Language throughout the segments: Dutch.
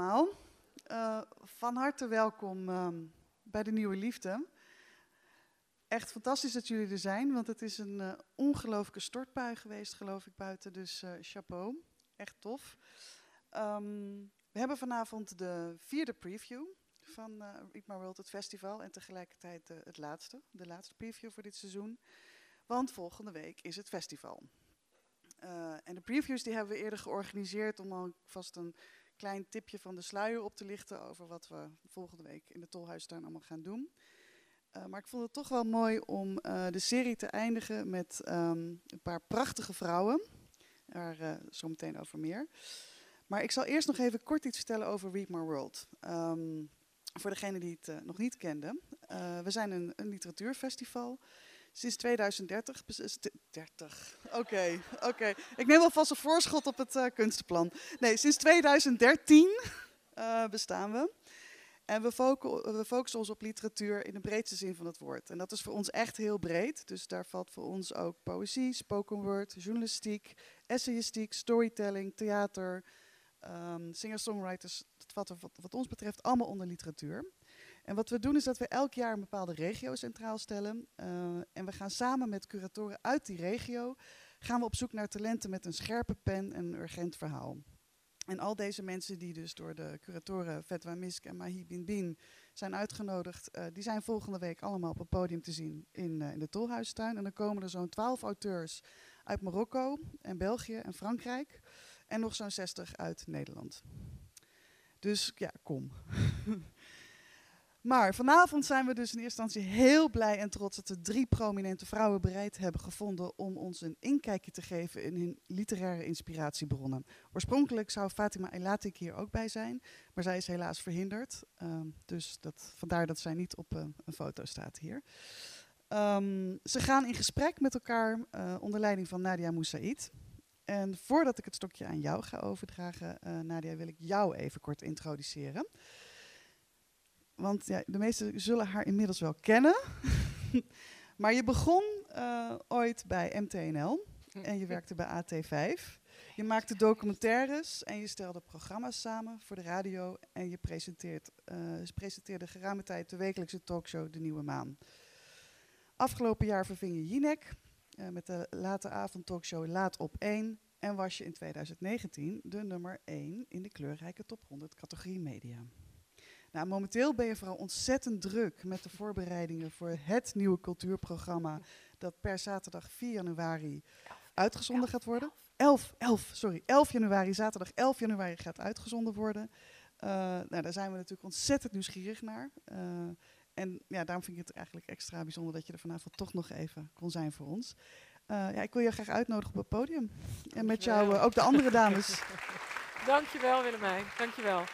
allemaal. Uh, van harte welkom um, bij de Nieuwe Liefde. Echt fantastisch dat jullie er zijn, want het is een uh, ongelooflijke stortbui geweest, geloof ik, buiten. Dus uh, chapeau, echt tof. Um, we hebben vanavond de vierde preview van uh, Eat World, het festival. En tegelijkertijd het laatste, de laatste preview voor dit seizoen. Want volgende week is het festival. en de previews die hebben we eerder georganiseerd om alvast een klein tipje van de sluier op te lichten over wat we volgende week in de Tolhuistuin allemaal gaan doen. Uh, maar ik vond het toch wel mooi om uh, de serie te eindigen met um, een paar prachtige vrouwen. Daar uh, zo meteen over meer. Maar ik zal eerst nog even kort iets vertellen over Read My World. Um, voor degenen die het nog niet kenden. we zijn een, een literatuurfestival. Sinds 2030. 30. Oké, oké. Ik neem alvast een voorschot op het uh, kunstenplan. Nee, sinds 2013 uh, bestaan we. En we, focu we, focussen ons op literatuur in de breedste zin van het woord. En dat is voor ons echt heel breed. Dus daar valt voor ons ook poëzie, spoken word, journalistiek, essayistiek, storytelling, theater, um, singer-songwriters. Wat, wat, wat ons betreft allemaal onder literatuur. En wat we doen is dat we elk jaar een bepaalde regio centraal stellen. Uh, en we gaan samen met curatoren uit die regio gaan we op zoek naar talenten met een scherpe pen en een urgent verhaal. En al deze mensen die dus door de curatoren Fetwa Misk en Mahi Bin Bin zijn uitgenodigd, uh, die zijn volgende week allemaal op het podium te zien in, uh, in de Tolhuistuin. En dan komen er zo'n twaalf auteurs uit Marokko en België en Frankrijk. En nog zo'n 60 uit Nederland. Dus ja, kom. Maar vanavond zijn we dus in eerste instantie heel blij en trots dat we drie prominente vrouwen bereid hebben gevonden om ons een inkijkje te geven in hun literaire inspiratiebronnen. Oorspronkelijk zou Fatima Elatik hier ook bij zijn, maar zij is helaas verhinderd. Um, dus dat, vandaar dat zij niet op uh, een foto staat hier. Um, ze gaan in gesprek met elkaar uh, onder leiding van Nadia Moussaïd. En voordat ik het stokje aan jou ga overdragen, uh, Nadia, wil ik jou even kort introduceren. Want ja, de meesten zullen haar inmiddels wel kennen. maar je begon uh, ooit bij MTNL en je werkte bij AT5. Je maakte documentaires en je stelde programma's samen voor de radio. En je presenteert, uh, presenteerde geruime tijd de wekelijkse talkshow De Nieuwe Maan. Afgelopen jaar verving je Jinek uh, met de late avond talkshow Laat op 1. En was je in 2019 de nummer 1 in de kleurrijke top 100 categorie media. Nou, momenteel ben je vooral ontzettend druk met de voorbereidingen voor het nieuwe cultuurprogramma dat per zaterdag 4 januari uitgezonden gaat worden. 11, 11, sorry, 11 januari, zaterdag 11 januari gaat uitgezonden worden. Uh, nou, daar zijn we natuurlijk ontzettend nieuwsgierig naar. Uh, en ja, daarom vind ik het eigenlijk extra bijzonder dat je er vanavond toch nog even kon zijn voor ons. Uh, ja, ik wil je graag uitnodigen op het podium. En met jou ook de andere dames. Dankjewel Willemijn, dankjewel.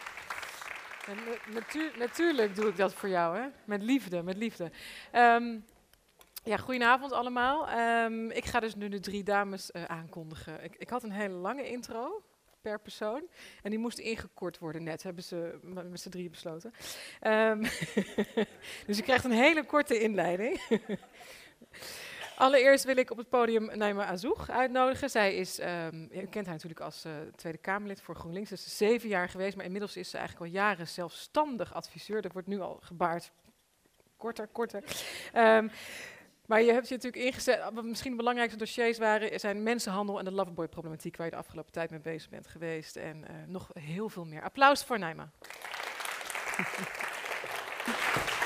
Natuurlijk doe ik dat voor jou, hè? Met liefde, met liefde. Um, ja, goedenavond allemaal. Um, ik ga dus nu de drie dames uh, aankondigen. Ik, ik, had een hele lange intro per persoon. En die moest ingekort worden net, hebben ze met z'n drieën besloten. Um, dus je krijgt een hele korte inleiding. Allereerst wil ik op het podium Naima Azoug uitnodigen. Zij is, um, je kent haar natuurlijk als uh, Tweede Kamerlid voor GroenLinks. Ze is zeven jaar geweest, maar inmiddels is ze eigenlijk al jaren zelfstandig adviseur. Dat wordt nu al gebaard. Korter, korter. Um, maar je hebt je natuurlijk ingezet, wat misschien de belangrijkste dossiers waren, zijn mensenhandel en de loverboy-problematiek, waar je de afgelopen tijd mee bezig bent geweest. En uh, nog heel veel meer. Applaus voor Naima.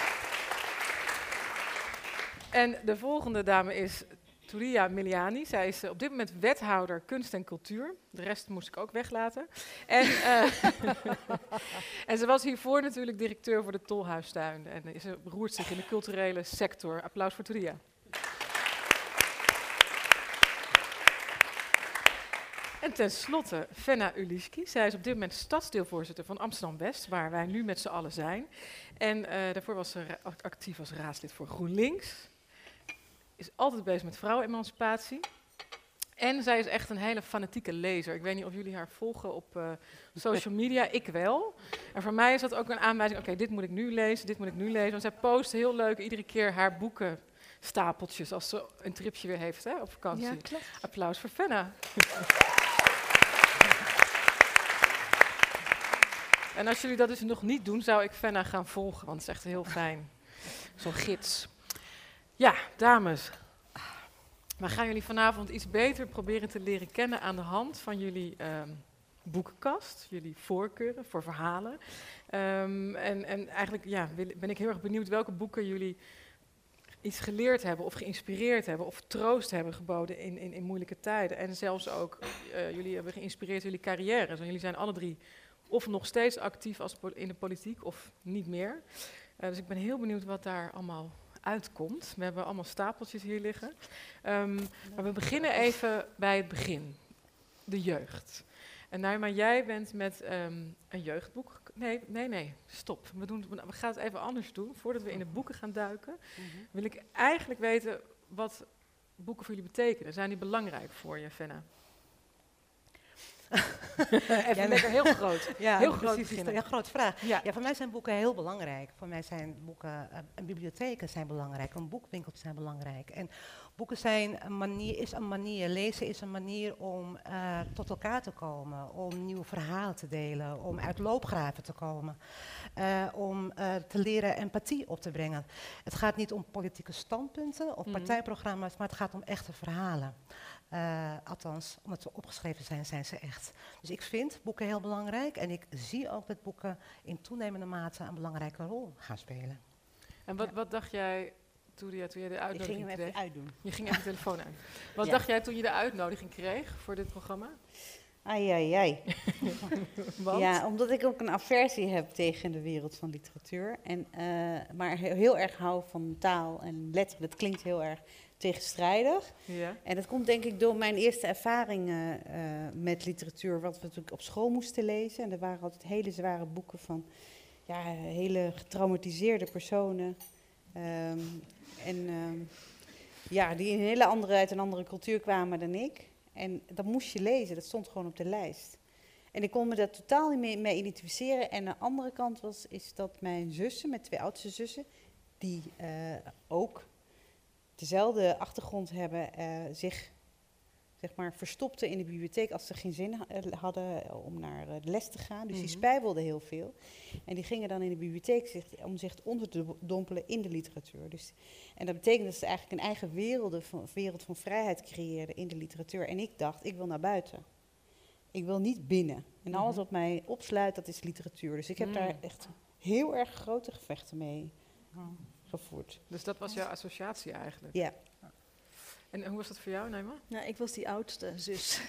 En de volgende dame is Turia Miliani. Zij is uh, op dit moment wethouder kunst en cultuur. De rest moest ik ook weglaten. En, uh, en ze was hiervoor natuurlijk directeur voor de Tolhuistuin. En ze beroert zich in de culturele sector. Applaus voor Turia. En tenslotte Fenna Uliski. Zij is op dit moment stadsdeelvoorzitter van Amsterdam-West, waar wij nu met z'n allen zijn. En uh, daarvoor was ze actief als raadslid voor GroenLinks is altijd bezig met vrouwenemancipatie. En zij is echt een hele fanatieke lezer. Ik weet niet of jullie haar volgen op uh, social media. Ik wel. En voor mij is dat ook een aanwijzing. Oké, okay, dit moet ik nu lezen, dit moet ik nu lezen. Want zij post heel leuk iedere keer haar boeken stapeltjes als ze een tripje weer heeft hè, op vakantie. Ja, klopt. Applaus voor Fenna. En als jullie dat dus nog niet doen, zou ik Fenna gaan volgen, want het is echt heel fijn. Zo'n gids. Ja, dames. We gaan jullie vanavond iets beter proberen te leren kennen aan de hand van jullie ehm, boekenkast, jullie voorkeuren voor verhalen. Ehm, en, en eigenlijk ja, ben ik heel erg benieuwd welke boeken jullie iets geleerd hebben of geïnspireerd hebben of troost hebben geboden in, in, in moeilijke tijden. En zelfs ook uh, jullie hebben geïnspireerd jullie carrière. Dus jullie zijn alle drie of nog steeds actief als in de politiek of niet meer. Uh, dus ik ben heel benieuwd wat daar allemaal uitkomt. We hebben allemaal stapeltjes hier liggen. Um, maar we beginnen even bij het begin. De jeugd. En Naima, jij bent met um, een jeugdboek. Nee, nee, nee, stop. We, doen, we gaan het even anders doen. Voordat we in de boeken gaan duiken, -hmm. wil ik eigenlijk weten wat boeken voor jullie betekenen. Zijn die belangrijk voor je, Fenna? Even ja, lekker heel groot. Ja, heel groot precies, een grote vraag. Ja. ja. voor mij zijn boeken heel belangrijk. Voor mij zijn boeken, uh, en bibliotheken zijn belangrijk, en boekwinkels zijn belangrijk. En boeken zijn een manier, is een manier, lezen is een manier om uh, tot elkaar te komen, om nieuwe verhalen te delen, om uit loopgraven te komen, uh, om te leren empathie op te brengen. Het gaat niet om politieke standpunten of mm -hmm. partijprogramma's, maar het gaat om echte verhalen. Uh, althans, omdat ze opgeschreven zijn, zijn ze echt. Dus ik vind boeken heel belangrijk en ik zie ook dat boeken in toenemende mate een belangrijke rol gaan spelen. En wat, ja. wat dacht jij toen je, toen je de uitnodiging kreeg? Ik ging hem even uitdoen. Je ging even de telefoon uit. Wat ja. dacht jij toen je de uitnodiging kreeg voor dit programma? Ai, ai, ai. ja, omdat ik ook een aversie heb tegen de wereld van literatuur. En, uh, maar heel, heel erg hou van taal en letterlijk, het klinkt heel erg tegenstrijdig. Ja. En dat komt denk ik door mijn eerste ervaringen uh, met literatuur, wat we natuurlijk op school moesten lezen. En er waren altijd hele zware boeken van ja, hele getraumatiseerde personen. Um, en um, ja, die in een hele andere, uit een andere cultuur kwamen dan ik. En dat moest je lezen, dat stond gewoon op de lijst. En ik kon me daar totaal niet mee, mee identificeren. En de andere kant was, is dat mijn zussen, mijn twee oudste zussen, die uh, ook dezelfde achtergrond hebben, uh, zich zeg maar, verstopten in de bibliotheek als ze geen zin hadden om naar de les te gaan. Dus mm -hmm. die spijbelden heel veel. En die gingen dan in de bibliotheek zich, om zich onder te dompelen in de literatuur. Dus, en dat betekent dat ze eigenlijk een eigen wereld van, wereld van vrijheid creëerden in de literatuur. En ik dacht, ik wil naar buiten. Ik wil niet binnen. En mm -hmm. alles wat mij opsluit, dat is literatuur. Dus ik heb mm. daar echt heel erg grote gevechten mee. Gevoerd. Dus dat was jouw associatie eigenlijk? Ja. En hoe was dat voor jou, Nijma? Nou, ik was die oudste zus.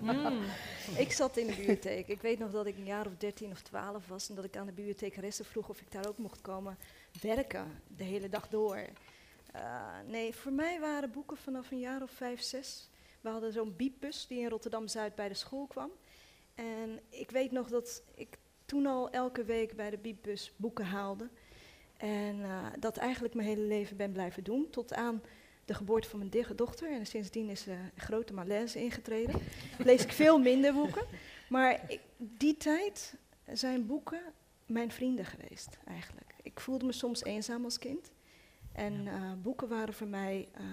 Mm. ik zat in de bibliotheek. Ik weet nog dat ik een jaar of 13 of 12 was en dat ik aan de bibliothecaresse vroeg of ik daar ook mocht komen werken, de hele dag door. Uh, nee, voor mij waren boeken vanaf een jaar of 5, 6. We hadden zo'n biepbus die in Rotterdam-Zuid bij de school kwam. En ik weet nog dat ik toen al elke week bij de biepbus boeken haalde. En uh, dat eigenlijk mijn hele leven ben blijven doen, tot aan de geboorte van mijn dochter. En sindsdien is er een grote malaise ingetreden. Lees ik veel minder boeken. Maar ik, die tijd zijn boeken mijn vrienden geweest, eigenlijk. Ik voelde me soms eenzaam als kind. En uh, boeken waren voor mij uh,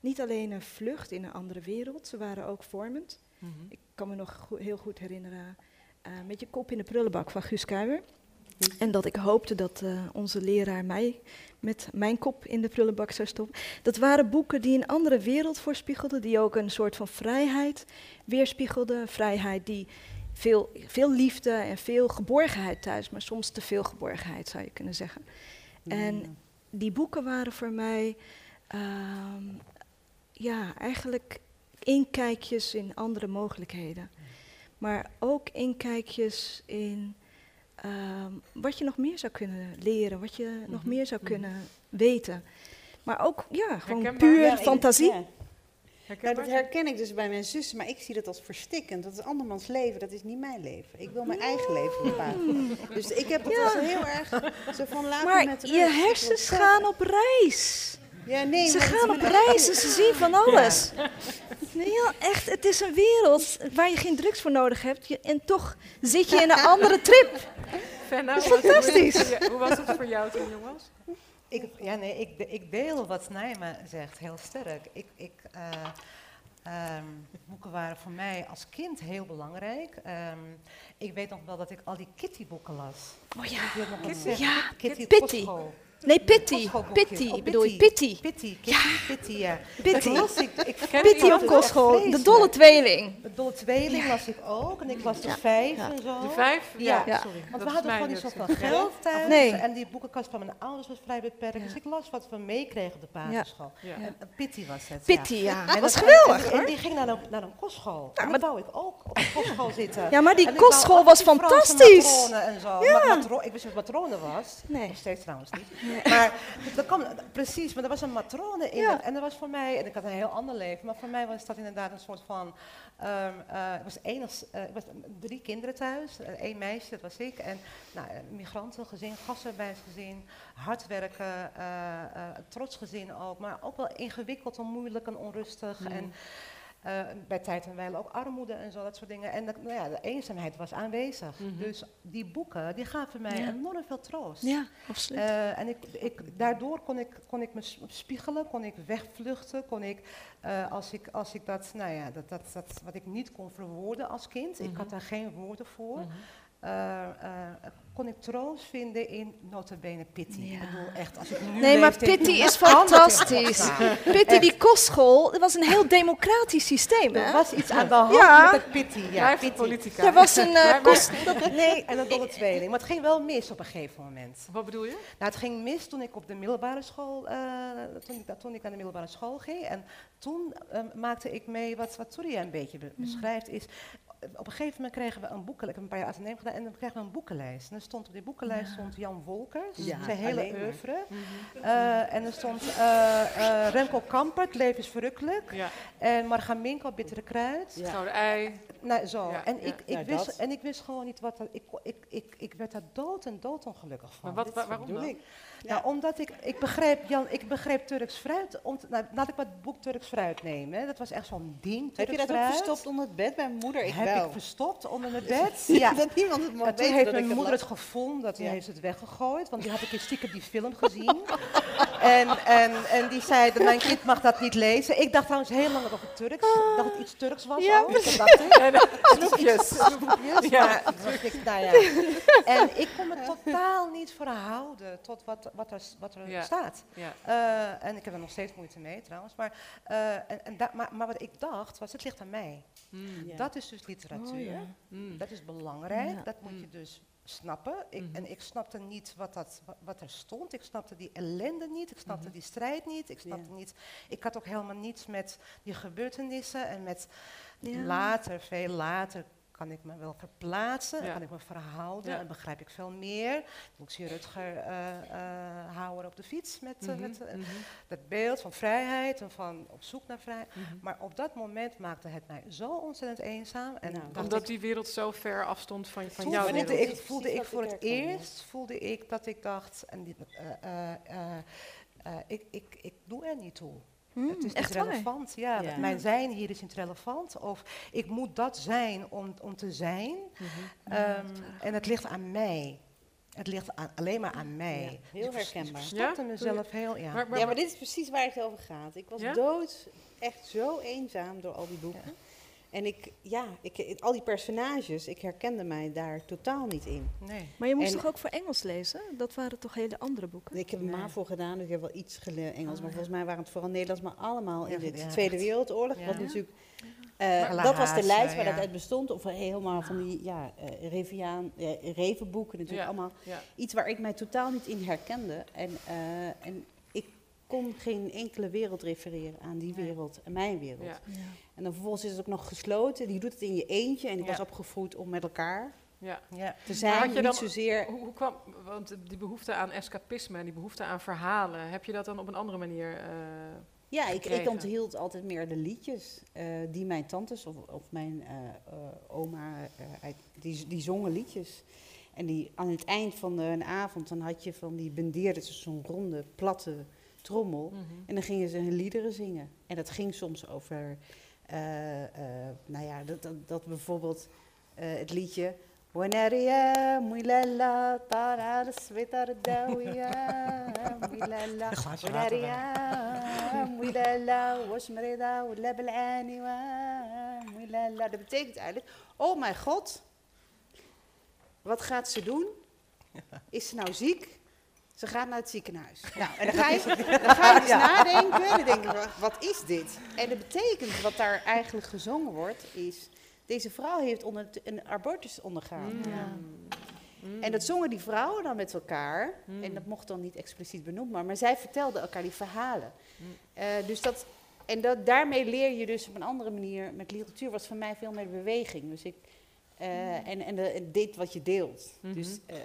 niet alleen een vlucht in een andere wereld, ze waren ook vormend. Mm -hmm. Ik kan me nog go heel goed herinneren uh, met je kop in de prullenbak van Guus Kuijer. En dat ik hoopte dat uh, onze leraar mij met mijn kop in de prullenbak zou stoppen. Dat waren boeken die een andere wereld voorspiegelden, die ook een soort van vrijheid weerspiegelden. Vrijheid die veel, veel liefde en veel geborgenheid thuis, maar soms te veel geborgenheid zou je kunnen zeggen. En die boeken waren voor mij uh, ja, eigenlijk inkijkjes in andere mogelijkheden. Maar ook inkijkjes in um, wat je nog meer zou kunnen leren, wat je mm -hmm. nog meer zou Mhm. kunnen weten. Maar ook, ja, gewoon puur Ja, ik- fantasie. ja. Ja, dat herken ik dus bij mijn zussen, maar ik zie dat als verstikkend. Dat is andermans leven, dat is niet mijn leven. Ik wil mijn eigen leven bepalen. Dus ik heb het Ja. heel erg zo van laten Maar met rust. je hersens gaan op reis. Ja, nee, Ze maar gaan op reis en ze zien van alles. Nee, ja, echt, het is een wereld waar je geen drugs voor nodig hebt. Je, en toch zit je in een andere trip. Fenna, Dat is fantastisch. Hoe was het voor jou toen je jong was? Ik, ja, nee, ik, ik deel wat Nijma zegt heel sterk. Ik, ik, eh, Ehm, boeken waren voor mij als kind heel belangrijk. Ehm, ik weet nog wel dat ik al die Kitty-boeken las. Oh ja, Kitty, ja. Kitty, Pitty. Nee, Pitty. Pitty, Oh, bedoel je? Pitty. Pitty, Kitty, Pitty, ja. Pitty. Dat op dat kostschool. De dolle tweeling. De dolle tweeling las ik ook. En ik las de vijf Ja. en zo. De vijf? Ja. Ja. sorry. Want dat we hadden gewoon niet zoveel geld thuis. Nee. En die boekenkast van mijn ouders was vrij beperkt. Dus ik las wat we meekregen op de basisschool. Ja. En, en Pitty was het. Pitty, ja. ja. En Dat was dat- geweldig, en, die ging naar een, naar een kostschool. en dan wou ik ook op een kostschool zitten. Ja, maar die kostschool was fantastisch. En zo. Ik wist niet wat matrone was. Nee. Nog steeds trouwens niet. Maar dat kwam, precies, maar er was een matrone in. Ja. En dat was voor mij, en ik had een heel ander leven, maar voor mij was dat inderdaad een soort van. ehm, eh, ik was enig, eh, ik was drie kinderen thuis, één meisje, dat was ik. En nou, een migrantengezin, gastarbeiders hard werken, eh, eh, trots gezin ook, maar ook wel ingewikkeld en moeilijk en onrustig. En, eh, bij tijd en wijle ook armoede en zo, dat soort dingen. En dat, nou ja, de eenzaamheid was aanwezig. Mhm. Dus die boeken, die gaven mij Ja. enorm veel troost. Ja, absoluut. Eh, en ik, ik, daardoor kon ik, kon ik me spiegelen, kon ik wegvluchten, kon ik, eh, als ik, als ik dat, nou ja, dat, dat, dat, wat ik niet kon verwoorden als kind, ik Mhm. had daar geen woorden voor, Mhm. Kon ik troost vinden in notabene Pitty. Ja. Ik bedoel, echt, als ik nu Nee, maar Pitty is dat fantastisch. Pitty, die kostschool, dat was een heel democratisch systeem, Er hè? was iets aan de hand Ja. met het Pitty. Ja, Pitty. politica. Er was een eh, Maar- kost... Nee, en een dolle tweeling. Maar het ging wel mis op een gegeven moment. Wat bedoel je? Nou, het ging mis toen ik op de middelbare school, eh, toen, ik, toen ik aan de middelbare school ging. En toen eh, maakte ik mee, wat, wat Surya een beetje be- beschrijft, is eh, op een gegeven moment kregen we een boekenlijst, ik heb een paar jaar ateneum gedaan, en dan kregen we een boekenlijst. En er stond op die boekenlijst stond Jan Wolkers, Ja, zijn hele alleen maar. oeuvre. Eh, en er stond eh, eh, Remco Kampert, Leven is verrukkelijk. Ja. En Marga Minko, Bittere Kruid. Ja. Gouden ei. Nou, zo. Ja, en, ja. ik, ik Nou, wist, dat. en ik wist gewoon niet wat dat... Ik, ik, ik, ik werd daar dood en dood ongelukkig van. Maar wat, wa- waarom bedoel dan? ik. nou, omdat ik, ik begreep, Jan, ik begreep Turks fruit. Om, te- nou, laat ik maar het boek Turks fruit nemen. hè. Dat was echt zo'n ding. Heb je Turks dat ook verstopt onder het bed? Mijn moeder, ik Heb wel. ik verstopt onder mijn bed. Ja. Dat niemand het En toen heeft dat mijn ik het moeder het gevonden, dat die Ja. heeft het weggegooid. Want die had ik stiekem die film gezien. en, en, en die zei, dat mijn kind mag dat niet lezen. Ik dacht trouwens heel lang dat het Turks, dat het iets Turks was. Ja, ook. Dat dacht ik. En, eh, Snoepjes. Snoepjes, Ja. maar dat dacht ik, nou ja. En ik kon me totaal niet verhouden tot wat, wat er, wat er Ja. staat. Ja. Eh, en ik heb er nog steeds moeite mee trouwens. Maar, eh, en, en da- maar, maar wat ik dacht was, het ligt aan mij. Mm. Ja. Dat is dus literatuur. Oh, ja. Mm. Dat is belangrijk, Ja. dat moet je Mm. dus snappen. Ik, Mhm. En ik snapte niet wat, dat, wa- wat er stond. Ik snapte die ellende niet. Ik snapte Mhm. die strijd niet. Ik snapte Ja. niet. Ik had ook helemaal niets met die gebeurtenissen. En met Ja. later, veel later, kan ik me wel verplaatsen. Ja. Kan ik me verhouden. Ja. En begrijp ik veel meer. Ik zie Rutger eh eh Hauer op de fiets met, eh, Mhm. met Mhm. dat beeld van vrijheid en van op zoek naar vrijheid. Mhm. Maar op dat moment maakte het mij zo ontzettend eenzaam. En Nou, Omdat ik, die wereld zo ver afstond van, van jouw voelde wereld. ik, voelde ik ik voor het eerst voelde ik dat ik dacht, en dit, eh, eh, eh, eh, ik, ik, ik doe er niet toe. Hmm, het is echt relevant. Ja, Ja. Mijn zijn hier is niet relevant. Of ik moet dat zijn om, om te zijn. Mhm. Ehm, en het ligt aan mij. Het ligt aan, alleen maar aan mij. Ja, heel ik herkenbaar. Ik verstopte Ja? mezelf heel, ja. Maar, maar, Ja, maar dit is precies waar het over gaat. Ik was Ja? dood, echt zo eenzaam door al die boeken. En ik, ja, ik, al die personages, ik herkende mij daar totaal niet in. nee. Maar je moest En- toch ook voor Engels lezen? Dat waren toch hele andere boeken? Ik heb Nee. MAVO gedaan, dus ik heb wel iets geleerd Engels. Oh, maar ja. volgens mij waren het vooral Nederlands, maar allemaal in Ja, de ja, Tweede. Wereldoorlog. Ja. Wat Ja. natuurlijk, eh, dat was de lijst waar ja. dat uit bestond. Of helemaal van die ja, eh, Reviaan, eh, Revenboeken natuurlijk Ja. allemaal. ja. Iets waar ik mij totaal niet in herkende. En, eh, en kon geen enkele wereld refereren aan die wereld en mijn wereld. Ja. Ja. En dan vervolgens is het ook nog gesloten. Je doet het in je eentje. En ik Ja. was opgevoed om met elkaar Ja. Ja. te zijn. had je niet dan- zozeer... Hoe, hoe kwam, want die behoefte aan escapisme en die behoefte aan verhalen, heb je dat dan op een andere manier? eh, Ja, ik, ik onthield altijd meer de liedjes eh, die mijn tantes of, of mijn eh, eh, oma, eh, uit, die, die zongen liedjes. En die, aan het eind van de, een avond, dan had je van die bendeerde, dus zo'n ronde, platte trommel. mhm. En dan gingen ze hun liederen zingen. En dat ging soms over, eh, eh, nou ja, dat, dat, dat bijvoorbeeld eh, het liedje... Wanaria, muilala, tarara, swetar dawia, muilala, Een glaasje water wel. wanaria, Dat betekent eigenlijk, oh mijn god, wat gaat ze doen? Is ze nou ziek? Ze gaat naar het ziekenhuis. Nou, en dan ga je, dan ga je dus nadenken. En dan denk je, wat is dit? En dat betekent, wat daar eigenlijk gezongen wordt, is... Deze vrouw heeft onder een abortus ondergaan. Mm. Mm. En dat zongen die vrouwen dan met elkaar. Mm. En dat mocht dan niet expliciet benoemd, maar, maar zij vertelden elkaar die verhalen. Uh, dus dat, en dat, daarmee leer je dus op een andere manier. Met literatuur was voor mij veel meer beweging. Dus ik, uh, en, en, de, dit wat je deelt. Mm -hmm. dus, uh,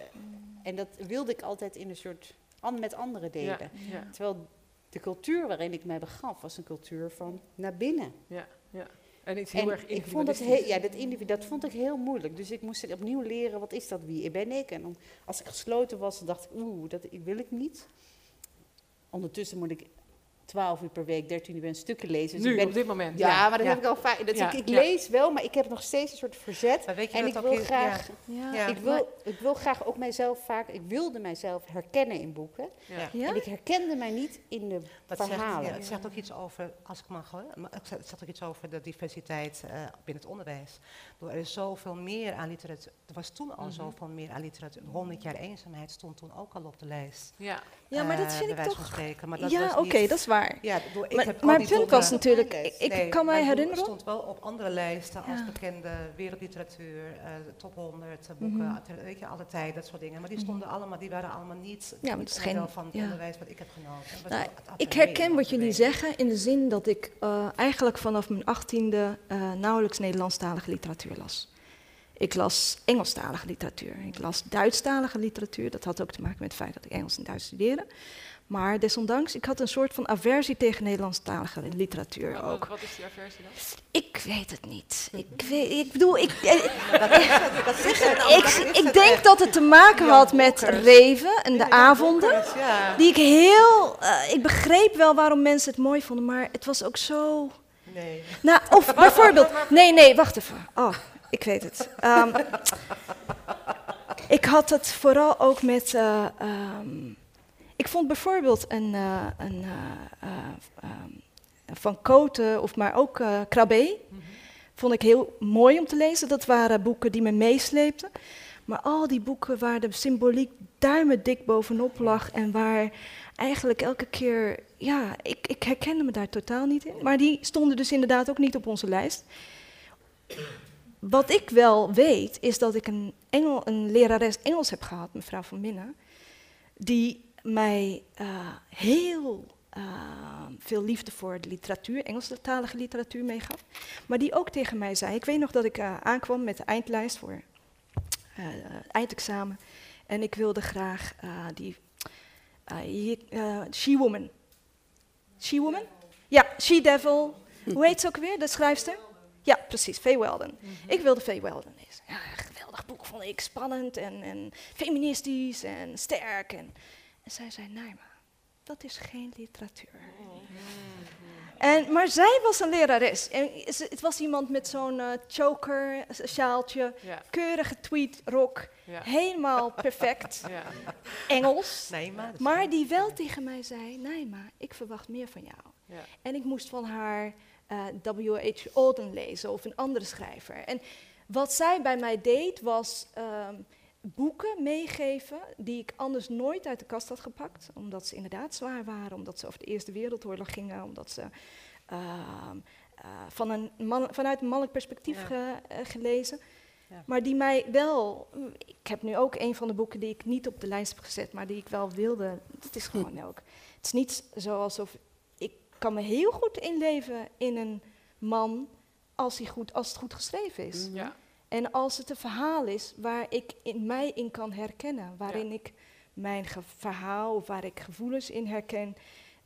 en dat wilde ik altijd in een soort an, met anderen delen. Ja, ja. Terwijl de cultuur waarin ik mij begaf, was een cultuur van naar binnen. Ja, ja. En iets heel en erg ik vond dat, heel, ja, dat, individu, dat vond ik heel moeilijk. Dus ik moest opnieuw leren, wat is dat, wie ben ik? En dan, als ik gesloten was, dacht ik, oeh, dat wil ik niet. Ondertussen moet ik 12 uur per week, 13 uur een stukken lezen. Dus nu, ik ben, op dit moment. Ja, ja. maar dat heb ik al vaak. Dat ik, ik lees wel, maar ik heb nog steeds een soort verzet. en ik wil graag, ik wil, ik wil graag ook mijzelf vaak, ik wilde mijzelf herkennen in boeken. En ik herkende mij niet in de dat verhalen. Zegt, het zegt ook iets over, als ik mag hoor, het zegt ook iets over de diversiteit uh, binnen het onderwijs. Er is zoveel meer aan literatuur. Er was toen al mm -hmm. zoveel meer aan literatuur. 100 jaar eenzaamheid stond toen ook al op de lijst. Ja, ja maar dat uh, vind ik toch. Spreken, maar dat ja, oké, okay, dat is waar. Ja, door, ik maar, heb maar het punt was natuurlijk, ik, ik nee, kan mij herinneren. Het stond wel op andere lijsten als ja. bekende wereldliteratuur, uh, top 100 boeken, mm -hmm. weet je, alle tijd, dat soort dingen. Maar die mhm. stonden allemaal, die waren allemaal niet ja, maar het is geen, van het ja. onderwijs wat ik heb genoten. Nou, ik herken wat jullie zeggen in de zin dat ik uh, eigenlijk vanaf mijn achttiende nauwelijks Nederlandstalige literatuur las. Ik las Engelstalige literatuur. Ik las Duitsstalige literatuur. Dat had ook te maken met het feit dat ik Engels en Duits studeerde. Maar desondanks, ik had een soort van aversie tegen Nederlandstalige literatuur wat, ook. Wat is die aversie dan? Ik weet het niet. Ik, weet, ik bedoel, ik, ik, ik denk dat het te maken had met Reven en de avonden. Die ik heel. Uh, ik begreep wel waarom mensen het mooi vonden, maar het was ook zo. Nee. Nou, of bijvoorbeeld. Nee, nee, wacht even. Oh, ik weet het. Um, ik had het vooral ook met. Uh, um, ik vond bijvoorbeeld een, uh, een uh, um, van Koten, of maar ook -hmm. Vond ik heel mooi om te lezen. Dat waren boeken die me meesleepten. Maar al die boeken waar de symboliek duimendik bovenop lag en waar eigenlijk elke keer, ja, ik, ik herkende me daar totaal niet in. Maar die stonden dus inderdaad ook niet op onze lijst. Wat ik wel weet, is dat ik een, Engel, een lerares Engels heb gehad, mevrouw Van Minnen, die mij uh, heel uh, veel liefde voor de literatuur, Engelstalige literatuur meegaf. Maar die ook tegen mij zei, ik weet nog dat ik uh, aankwam met de eindlijst voor eindexamen. En ik wilde graag die She-Woman. She-Woman? Ja, She-Devil. Hoe heet ze ook weer, de schrijfster? Ja, precies, Faye Weldon. Mm -hmm. Ik wilde Faye Weldon lezen. Ja, geweldig boek vond ik, spannend en, en feministisch en sterk. En, en zij zei, maar, dat is geen literatuur. Mm -hmm. En, maar zij was een lerares. En het was iemand met zo'n uh, choker, sjaaltje, ja. keurige tweedrok, ja. helemaal perfect. Ja. Engels. Naima, maar die wel tegen mij zei, Naima, ik verwacht meer van jou. En ik moest van haar W.H. Auden lezen of een andere schrijver. En wat zij bij mij deed was um, boeken meegeven die ik anders nooit uit de kast had gepakt, omdat ze inderdaad zwaar waren, omdat ze over de Eerste Wereldoorlog gingen, omdat ze uh, uh, van een man, vanuit een mannelijk perspectief ja. ge, uh, gelezen. Ja. Maar die mij wel. Ik heb nu ook een van de boeken die ik niet op de lijst heb gezet, maar die ik wel wilde. Het is gewoon ook. Het is niet zo alsof kan me heel goed inleven in een man als, hij goed, als het goed geschreven is. Mhm. Ja. En als het een verhaal is waar ik in mij in kan herkennen, waarin ja. ik mijn verhaal of waar ik gevoelens in herken.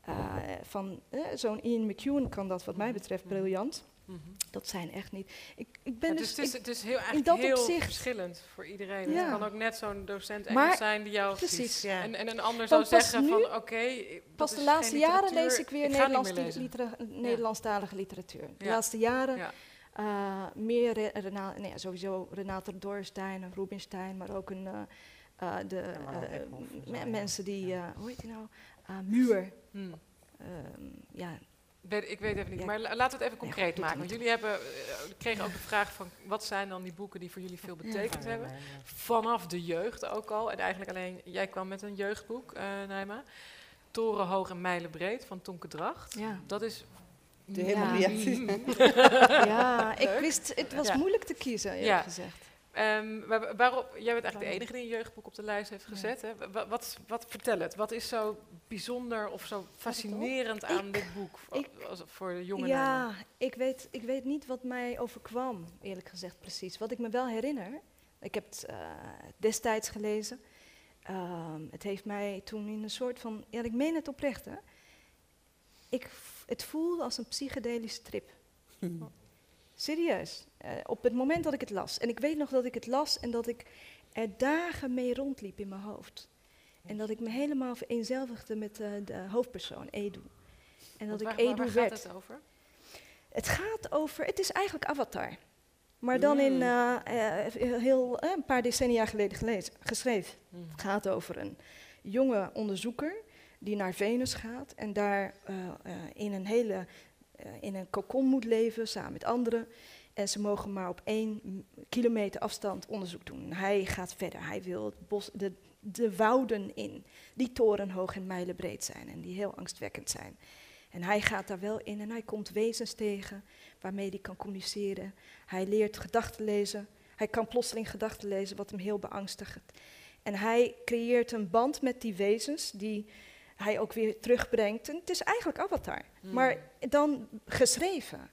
Uh, van uh, zo'n Ian McEwan kan dat wat mij betreft mhm. briljant. Mm -hmm. Dat zijn echt niet. Ik, ik ben ja, dus, dus het, is, ik, het is heel, eigenlijk heel opzicht, verschillend voor iedereen. Ja. Het kan ook net zo'n docent Engels maar, zijn die jou precies, ja. en, en een ander zou zeggen nu, van oké. Okay, pas de laatste jaren lees ik weer ik Nederlands litera Nederlandstalige literatuur. De laatste jaren uh, meer Re Rena nee, sowieso Renate Dorstein en Rubinstein, maar ook een, uh, uh, de mensen die, hoe heet die nou, Muur. Hmm. ehm, ja, ik weet even niet, maar laten we het even concreet maken. Want jullie hebben, uh, kregen ook de vraag van wat zijn dan die boeken die voor jullie veel betekend hebben? Vanaf de jeugd ook al. En eigenlijk alleen, jij kwam met een jeugdboek, uh, Nijma. Torenhoog en mijlenbreed van Tonke Dracht. Ja. Dat is de helemaal ja. ja, ik wist, het was moeilijk te kiezen, eerlijk ja. gezegd. Um, waarop, jij bent eigenlijk de enige die een jeugdboek op de lijst heeft gezet. Hè? Wat, wat, vertel het, wat is zo bijzonder of zo fascinerend aan dit boek ik, voor de jongen? Ja, ik weet, ik weet niet wat mij overkwam, eerlijk gezegd precies. Wat ik me wel herinner, ik heb het uh, destijds gelezen. Ehm, het heeft mij toen in een soort van, ja, ik meen het oprecht hè. Ik, het voelde als een psychedelische trip. Serieus. Uh, op het moment dat ik het las. En ik weet nog dat ik het las en dat ik er dagen mee rondliep in mijn hoofd. En dat ik me helemaal vereenzelvigde met uh, de hoofdpersoon, Edu. En dat ik Edu waar werd. gaat het over? Het gaat over, het is eigenlijk Avatar. Maar dan in uh, heel, een paar decennia geleden gelezen, geschreven. Mm. Het gaat over een jonge onderzoeker die naar Venus gaat en daar in een hele in een kokon moet leven samen met anderen. En ze mogen maar op één kilometer afstand onderzoek doen. Hij gaat verder. Hij wil het bos, de, de wouden in, die torenhoog en mijlenbreed zijn en die heel angstwekkend zijn. En hij gaat daar wel in en hij komt wezens tegen waarmee hij kan communiceren. Hij leert gedachten lezen. Hij kan plotseling gedachten lezen, wat hem heel beangstigt. En hij creëert een band met die wezens die hij ook weer terugbrengt. En het is eigenlijk Avatar, hmm. maar dan geschreven.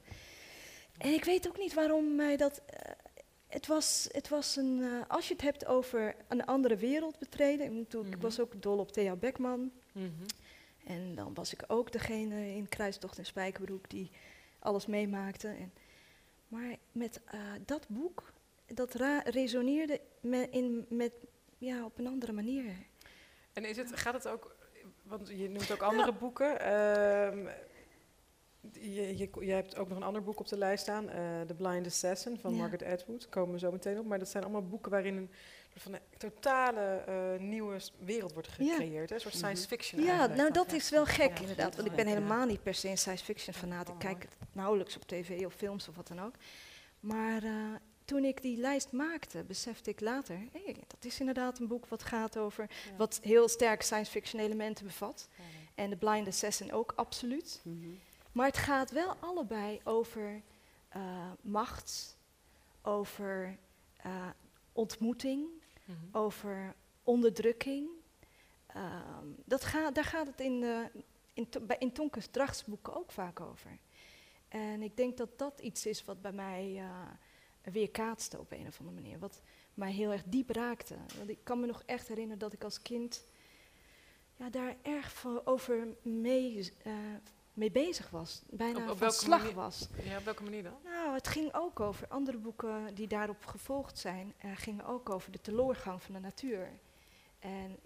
En ik weet ook niet waarom mij dat. Uh, het was, het was een. Uh, als je het hebt over een andere wereld betreden. Ik, mm was ook dol op Thea Beckman. Mhm. En dan was ik ook degene in Kruistocht en Spijkerbroek die alles meemaakte. En, maar met uh, dat boek, dat resoneerde me in, met, ja, op een andere manier. En is het, gaat het ook, want je noemt ook andere boeken. Uh, je, je, je, hebt ook nog een ander boek op de lijst staan, uh, The Blind Assassin van Margaret Atwood. Daar komen we zo meteen op. Maar dat zijn allemaal boeken waarin een, van een totale uh, nieuwe wereld wordt gecreëerd. Hè? Een soort science mhm. fiction. Ja, nou dat is wel gek inderdaad. Want ik ben helemaal niet per se een science fiction fanaat. Ik kijk het nauwelijks op tv of films of wat dan ook. Maar uh, toen ik die lijst maakte, besefte ik later, hey, dat is inderdaad een boek wat gaat over, wat heel sterk science fiction elementen bevat. En The Blind Assassin ook absoluut. Mm -hmm. Maar het gaat wel allebei over uh, macht, over uh, ontmoeting, mm -hmm. over onderdrukking. Um, dat ga, daar gaat het in, de, in, to, bij, in Tonkes drachtsboeken ook vaak over. En ik denk dat dat iets is wat bij mij uh, weerkaatste op een of andere manier. Wat mij heel erg diep raakte. Want ik kan me nog echt herinneren dat ik als kind ja, daar erg over mee uh, mee bezig was. Bijna op, van slag manier? was. Ja, op welke manier dan? Nou, het ging ook over andere boeken die daarop gevolgd zijn. Uh, gingen ook over de teleurgang van de natuur. En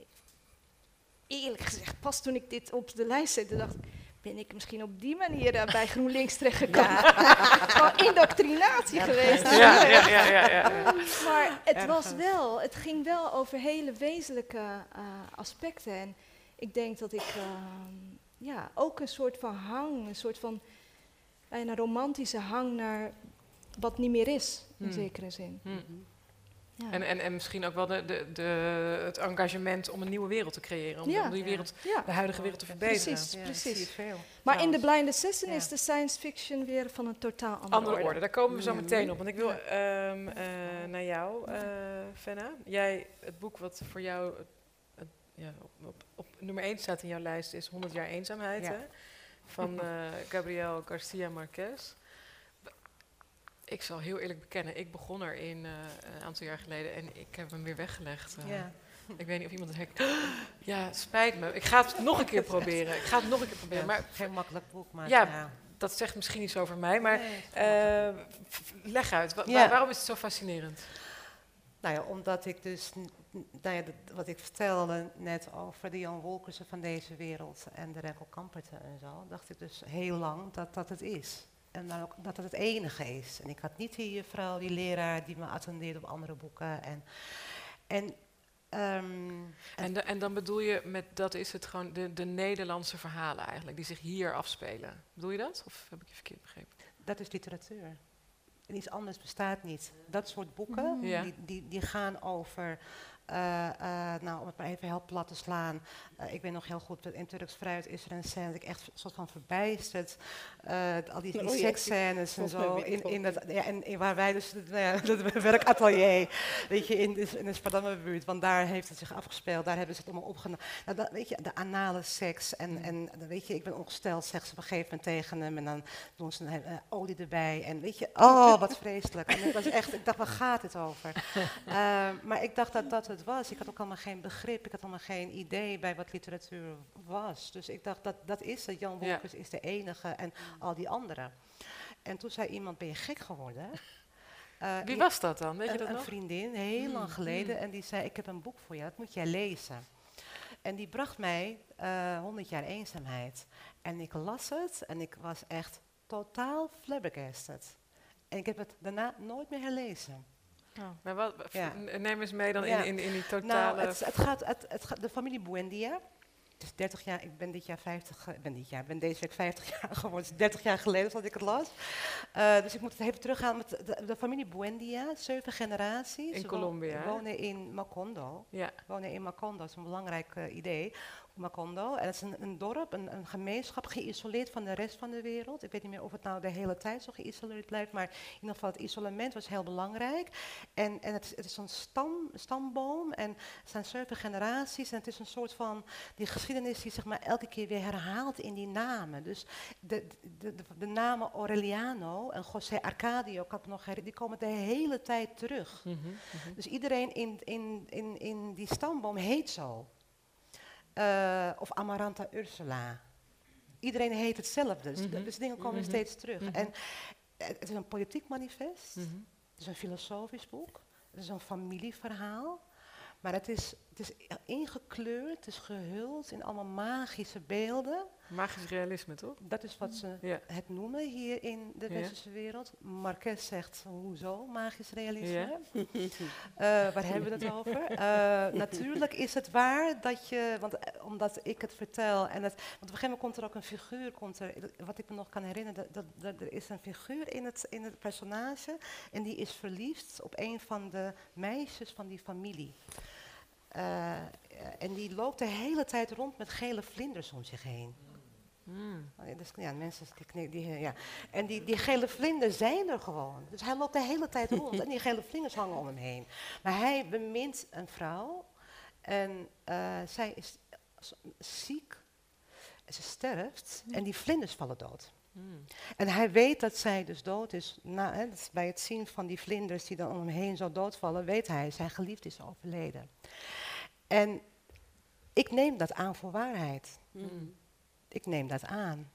eerlijk gezegd, pas toen ik dit op de lijst zette, dacht ik, ben ik misschien op die manier uh, bij GroenLinks terechtgekomen. Gewoon indoctrinatie geweest. Ja, ja, ja, ja, ja, Maar het was wel, het ging wel over hele wezenlijke uh, aspecten. En ik denk dat ik ehm, ja, ook een soort van hang, een soort van bijna romantische hang naar wat niet meer is, in hmm. zekere zin. Hmm. Ja. En, en, en misschien ook wel de, de, de, het engagement om een nieuwe wereld te creëren. Om, om die wereld, de huidige wereld te verbeteren. Precies, precies. Maar in The Blind Assassin is de science fiction weer van een totaal andere, andere orde. Daar komen we zo meteen op. Want ik wil um, uh, naar jou, uh, Fenna. Jij, het boek wat voor jou ja, op, op, nummer 1 staat in jouw lijst is 100 jaar eenzaamheid hè? van uh, Gabriel Garcia Marquez. Ik zal heel eerlijk bekennen, ik begon erin uh, een aantal jaar geleden en ik heb hem weer weggelegd. Uh, ja. Ik weet niet of iemand het herkent. Ja, spijt me. Ik ga het nog een keer proberen. Ik ga het nog een keer proberen. maar, geen makkelijk boek, maar ja, dat zegt misschien iets over mij. Maar leg uit, waarom is het zo fascinerend? Nou ja, omdat ik dus nou ja, wat ik vertelde net over de Jan Wolkersen van deze wereld en de Rekkel Kamperten en zo, dacht ik dus heel lang dat dat het is. En dan ook dat het het enige is. En ik had niet die vrouw, die leraar, die me attendeerde op andere boeken. En, en Ehm, en, en, dan bedoel je met dat is het gewoon de, de Nederlandse verhalen eigenlijk, die zich hier afspelen. Bedoel je dat? Of heb ik je verkeerd begrepen? Dat is literatuur. En iets anders bestaat niet. Dat soort boeken, die, die, die gaan over uh, nou, om het maar even heel plat te slaan. Uh, ik weet nog heel goed, in Turks Fruit is er een scène dat ik echt soort van verbijsterd. al die, die oh, seksscènes en zo. In, in dat, ja, en waar wij dus, nou ja, dat werkatelier, weet je, in, de, in de Spartamme-buurt, want daar heeft het zich afgespeeld, daar hebben ze het allemaal opgenomen. Nou, dat, weet je, de anale seks en, mm. en weet je, ik ben ongesteld, zegt ze op een gegeven moment tegen hem en dan doen ze een, olie erbij en weet je, oh, wat vreselijk. En ik was echt, ik dacht, waar gaat het over? maar ik dacht dat dat het was. Ik had ook allemaal geen begrip, ik had allemaal geen idee bij wat literatuur was. Dus ik dacht, dat, dat is het. Jan Wolkers is de enige en al die anderen. En toen zei iemand, ben je gek geworden? Uh, Wie was dat dan? Weet je dat een nog? vriendin, heel hmm, lang geleden. Hmm. En die zei, ik heb een boek voor je, dat moet jij lezen. En die bracht mij uh, eh, 100 jaar eenzaamheid. En ik las het en ik was echt totaal flabbergasted. En ik heb het daarna nooit meer herlezen. Oh, maar wat, Neem eens mee dan in, in, in die nou, totale... Nou, het, het, gaat, het, het gaat, de familie Buendia, het is 30 jaar, ik ben dit jaar 50, ik ben dit jaar, ben deze week 50 jaar geworden. Het is 30 jaar geleden dat ik het las. Uh, dus ik moet het even teruggaan met de, de, familie Buendia, zeven generaties. In Colombia. Wonen in Macondo. Ja. Wonen in Macondo, dat is een belangrijk uh, idee. Macondo. En het is een, een dorp, een, een, gemeenschap, geïsoleerd van de rest van de wereld. Ik weet niet meer of het nou de hele tijd zo geïsoleerd blijft, maar in ieder geval het isolement was heel belangrijk. En, en het, het is een stam, stamboom en het zijn zeven generaties. En het is een soort van, die geschiedenis die zich maar elke keer weer herhaalt in die namen. Dus de, de, de, de namen Aureliano en José Arcadio, ik nog die komen de hele tijd terug. Mhm, mhm. Dus iedereen in, in, in, in die stamboom heet zo. Uh, of Amaranta Ursula. Iedereen heet hetzelfde. Dus, mm dus dingen komen mhm. steeds terug. Mhm. En het is een politiek manifest. Mhm. Het is een filosofisch boek. Het is een familieverhaal. Maar het is, het is ingekleurd, het is gehuld in allemaal magische beelden. Magisch realisme, toch? Dat is wat ze het noemen hier in de westerse wereld. Marquez zegt, hoezo magisch realisme? Ja. uh, waar hebben we het over? Uh, natuurlijk is het waar dat je, want eh, omdat ik het vertel, en het, want op een gegeven moment komt er ook een figuur, komt er, wat ik me nog kan herinneren, dat, dat, er is een figuur in het, in het personage en die is verliefd op een van de meisjes van die familie. Uh, en die loopt de hele tijd rond met gele vlinders om zich heen. Mm. Dus, ja, mensen die, die, ja. En die, die gele vlinders zijn er gewoon. Dus hij loopt de hele tijd rond en die gele vlinders hangen om hem heen. Maar hij bemint een vrouw en uh, zij is ziek en ze sterft en die vlinders vallen dood. Mm. En hij weet dat zij dus dood is. Na, hè, bij het zien van die vlinders die dan om hem heen zo doodvallen, weet hij, zijn geliefd is overleden. En ik neem dat aan voor waarheid. Mm ik neem dat aan.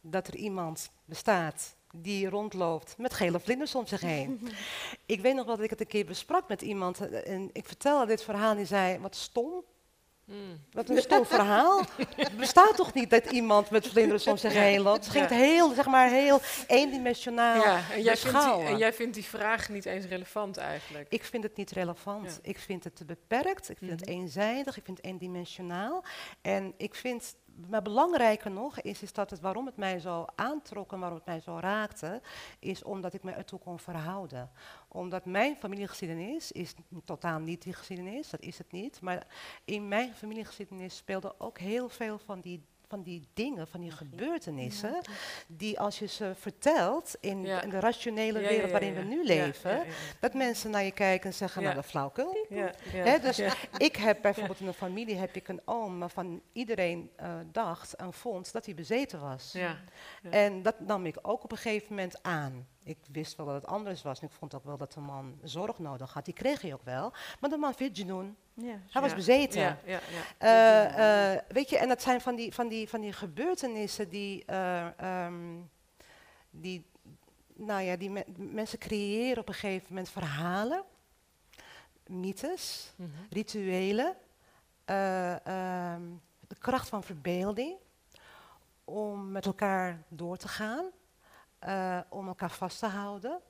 Dat er iemand bestaat die rondloopt met gele vlinders om zich heen. ik weet nog wel dat ik het een keer besprak met iemand en ik vertelde dit verhaal en die zei, wat stom. Mm. Wat een stom verhaal. Het bestaat toch niet dat iemand met vlinders om zich heen loopt? Het ging heel, zeg maar, heel eendimensionaal ja, en jij, vindt die, en jij vindt die vraag niet eens relevant eigenlijk? Ik vind het niet relevant. Ik vind het te beperkt. Ik vind het mhm. eenzijdig. Ik vind het eendimensionaal. En ik vind maar belangrijker nog is, is dat het waarom het mij zo aantrok en waarom het mij zo raakte, is omdat ik me ertoe kon verhouden. Omdat mijn familiegeschiedenis is totaal niet die geschiedenis, dat is het niet. Maar in mijn familiegeschiedenis speelde ook heel veel van die van die dingen, van die gebeurtenissen, die als je ze vertelt in, in de rationele wereld waarin we nu leven, dat mensen naar je kijken en zeggen, nou dat flauwkul. dus ik heb bijvoorbeeld in een familie heb ik een oom waarvan iedereen uh, dacht en vond dat hij bezeten was. En dat nam ik ook op een gegeven moment aan. Ik wist wel dat het anders was en ik vond ook wel dat de man zorg nodig had. Die kreeg hij ook wel. Maar de man vindt je doen. Ja, hij was bezeten. Ja, ja, uh, uh, weet je, en dat zijn van die, van die, van die gebeurtenissen die, uh, um, die, nou ja, die me mensen creëren op een gegeven moment verhalen, mythes, mm -hmm. rituelen, um, de kracht van verbeelding om met elkaar door te gaan, om elkaar vast te houden,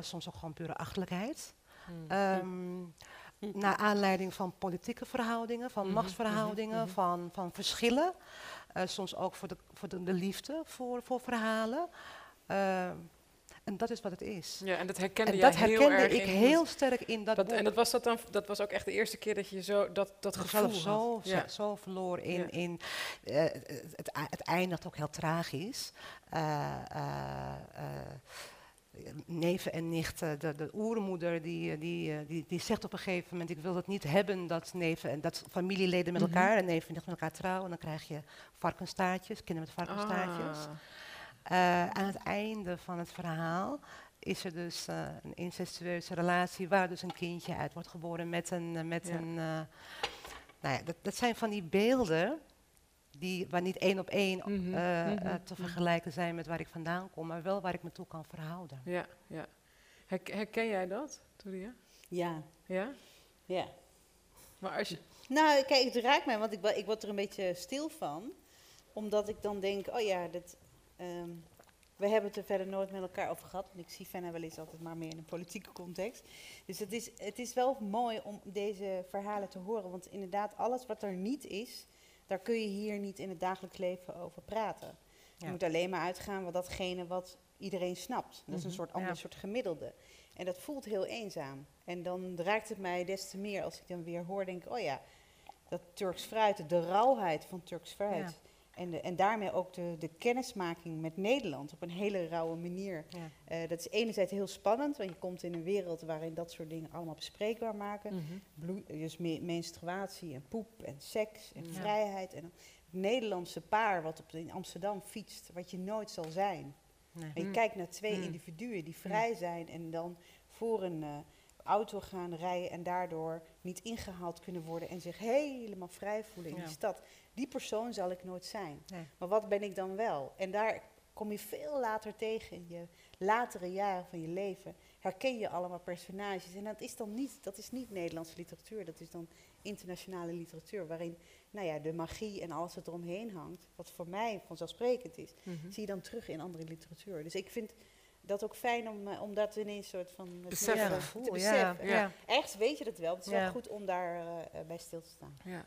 soms ook gewoon pure achterlijkheid. Mm. Um, naar aanleiding van politieke verhoudingen, van mhm, machtsverhoudingen, mhm, van, van verschillen. Uh, soms ook voor de, voor de, de liefde voor, voor verhalen. En dat is wat het is. Ja, en dat herkende en dat herkende heel erg ik heel sterk in dat, boek. En dat was, dat, dan, dat was ook echt de eerste keer dat je zo dat, dat gevoel zo, zo, zo verloor in... in uh, het, het eindigt ook heel tragisch. Uh, neven en nichten, de, de oermoeder, die, die, die, die zegt op een gegeven moment: Ik wil het niet hebben dat neven en dat familieleden met mhm. elkaar en neven en nichten met elkaar trouwen. En dan krijg je varkenstaartjes, kinderen met varkenstaartjes. Ah. Uh, aan het einde van het verhaal is er dus uh, een incestueuze relatie waar dus een kindje uit wordt geboren met een. Uh, met een nou ja, dat, dat zijn van die beelden die, waar niet één op één mm -hmm, te mhm. vergelijken zijn met waar ik vandaan kom, maar wel waar ik me toe kan verhouden. Ja, ja. Herken jij dat, Toria? Ja. Ja? Ja. Maar als je... Nou, kijk, het raakt mij, want ik, ik word er een beetje stil van. Omdat ik dan denk, oh ja, dat, Ehm, we hebben het er verder nooit met elkaar over gehad. Want ik zie Fenna wel eens altijd maar meer in een politieke context. Dus het is, het is wel mooi om deze verhalen te horen. Want inderdaad, alles wat er niet is, daar kun je hier niet in het dagelijks leven over praten. Je moet alleen maar uitgaan van datgene wat iedereen snapt. Dat is een mhm. soort ander soort gemiddelde. En dat voelt heel eenzaam. En dan raakt het mij des te meer als ik dan weer hoor, denk oh ja, dat Turks fruit, de rauwheid van Turks fruit. En, de, en daarmee ook de, de kennismaking met Nederland op een hele rauwe manier. Uh, dat is enerzijds heel spannend, want je komt in een wereld waarin dat soort dingen allemaal bespreekbaar maken. Mm dus menstruatie en poep en seks en vrijheid. En het Nederlandse paar wat op, in Amsterdam fietst, wat je nooit zal zijn. Nee. En je kijkt naar twee mm. individuen die vrij zijn en dan voor een uh, auto gaan rijden en daardoor niet ingehaald kunnen worden en zich helemaal vrij voelen in die stad die persoon zal ik nooit zijn. Maar wat ben ik dan wel? En daar kom je veel later tegen in je latere jaren van je leven. Herken je allemaal personages. En dat is dan niet, dat is niet Nederlandse literatuur, dat is dan internationale literatuur. Waarin nou ja, de magie en alles wat eromheen hangt, wat voor mij vanzelfsprekend is, mhm. zie je dan terug in andere literatuur. Dus ik vind dat ook fijn om, uh, om dat ineens soort van te beseffen. Ja, ja. weet je dat wel. Het is wel goed om daar uh, bij stil te staan. Ja.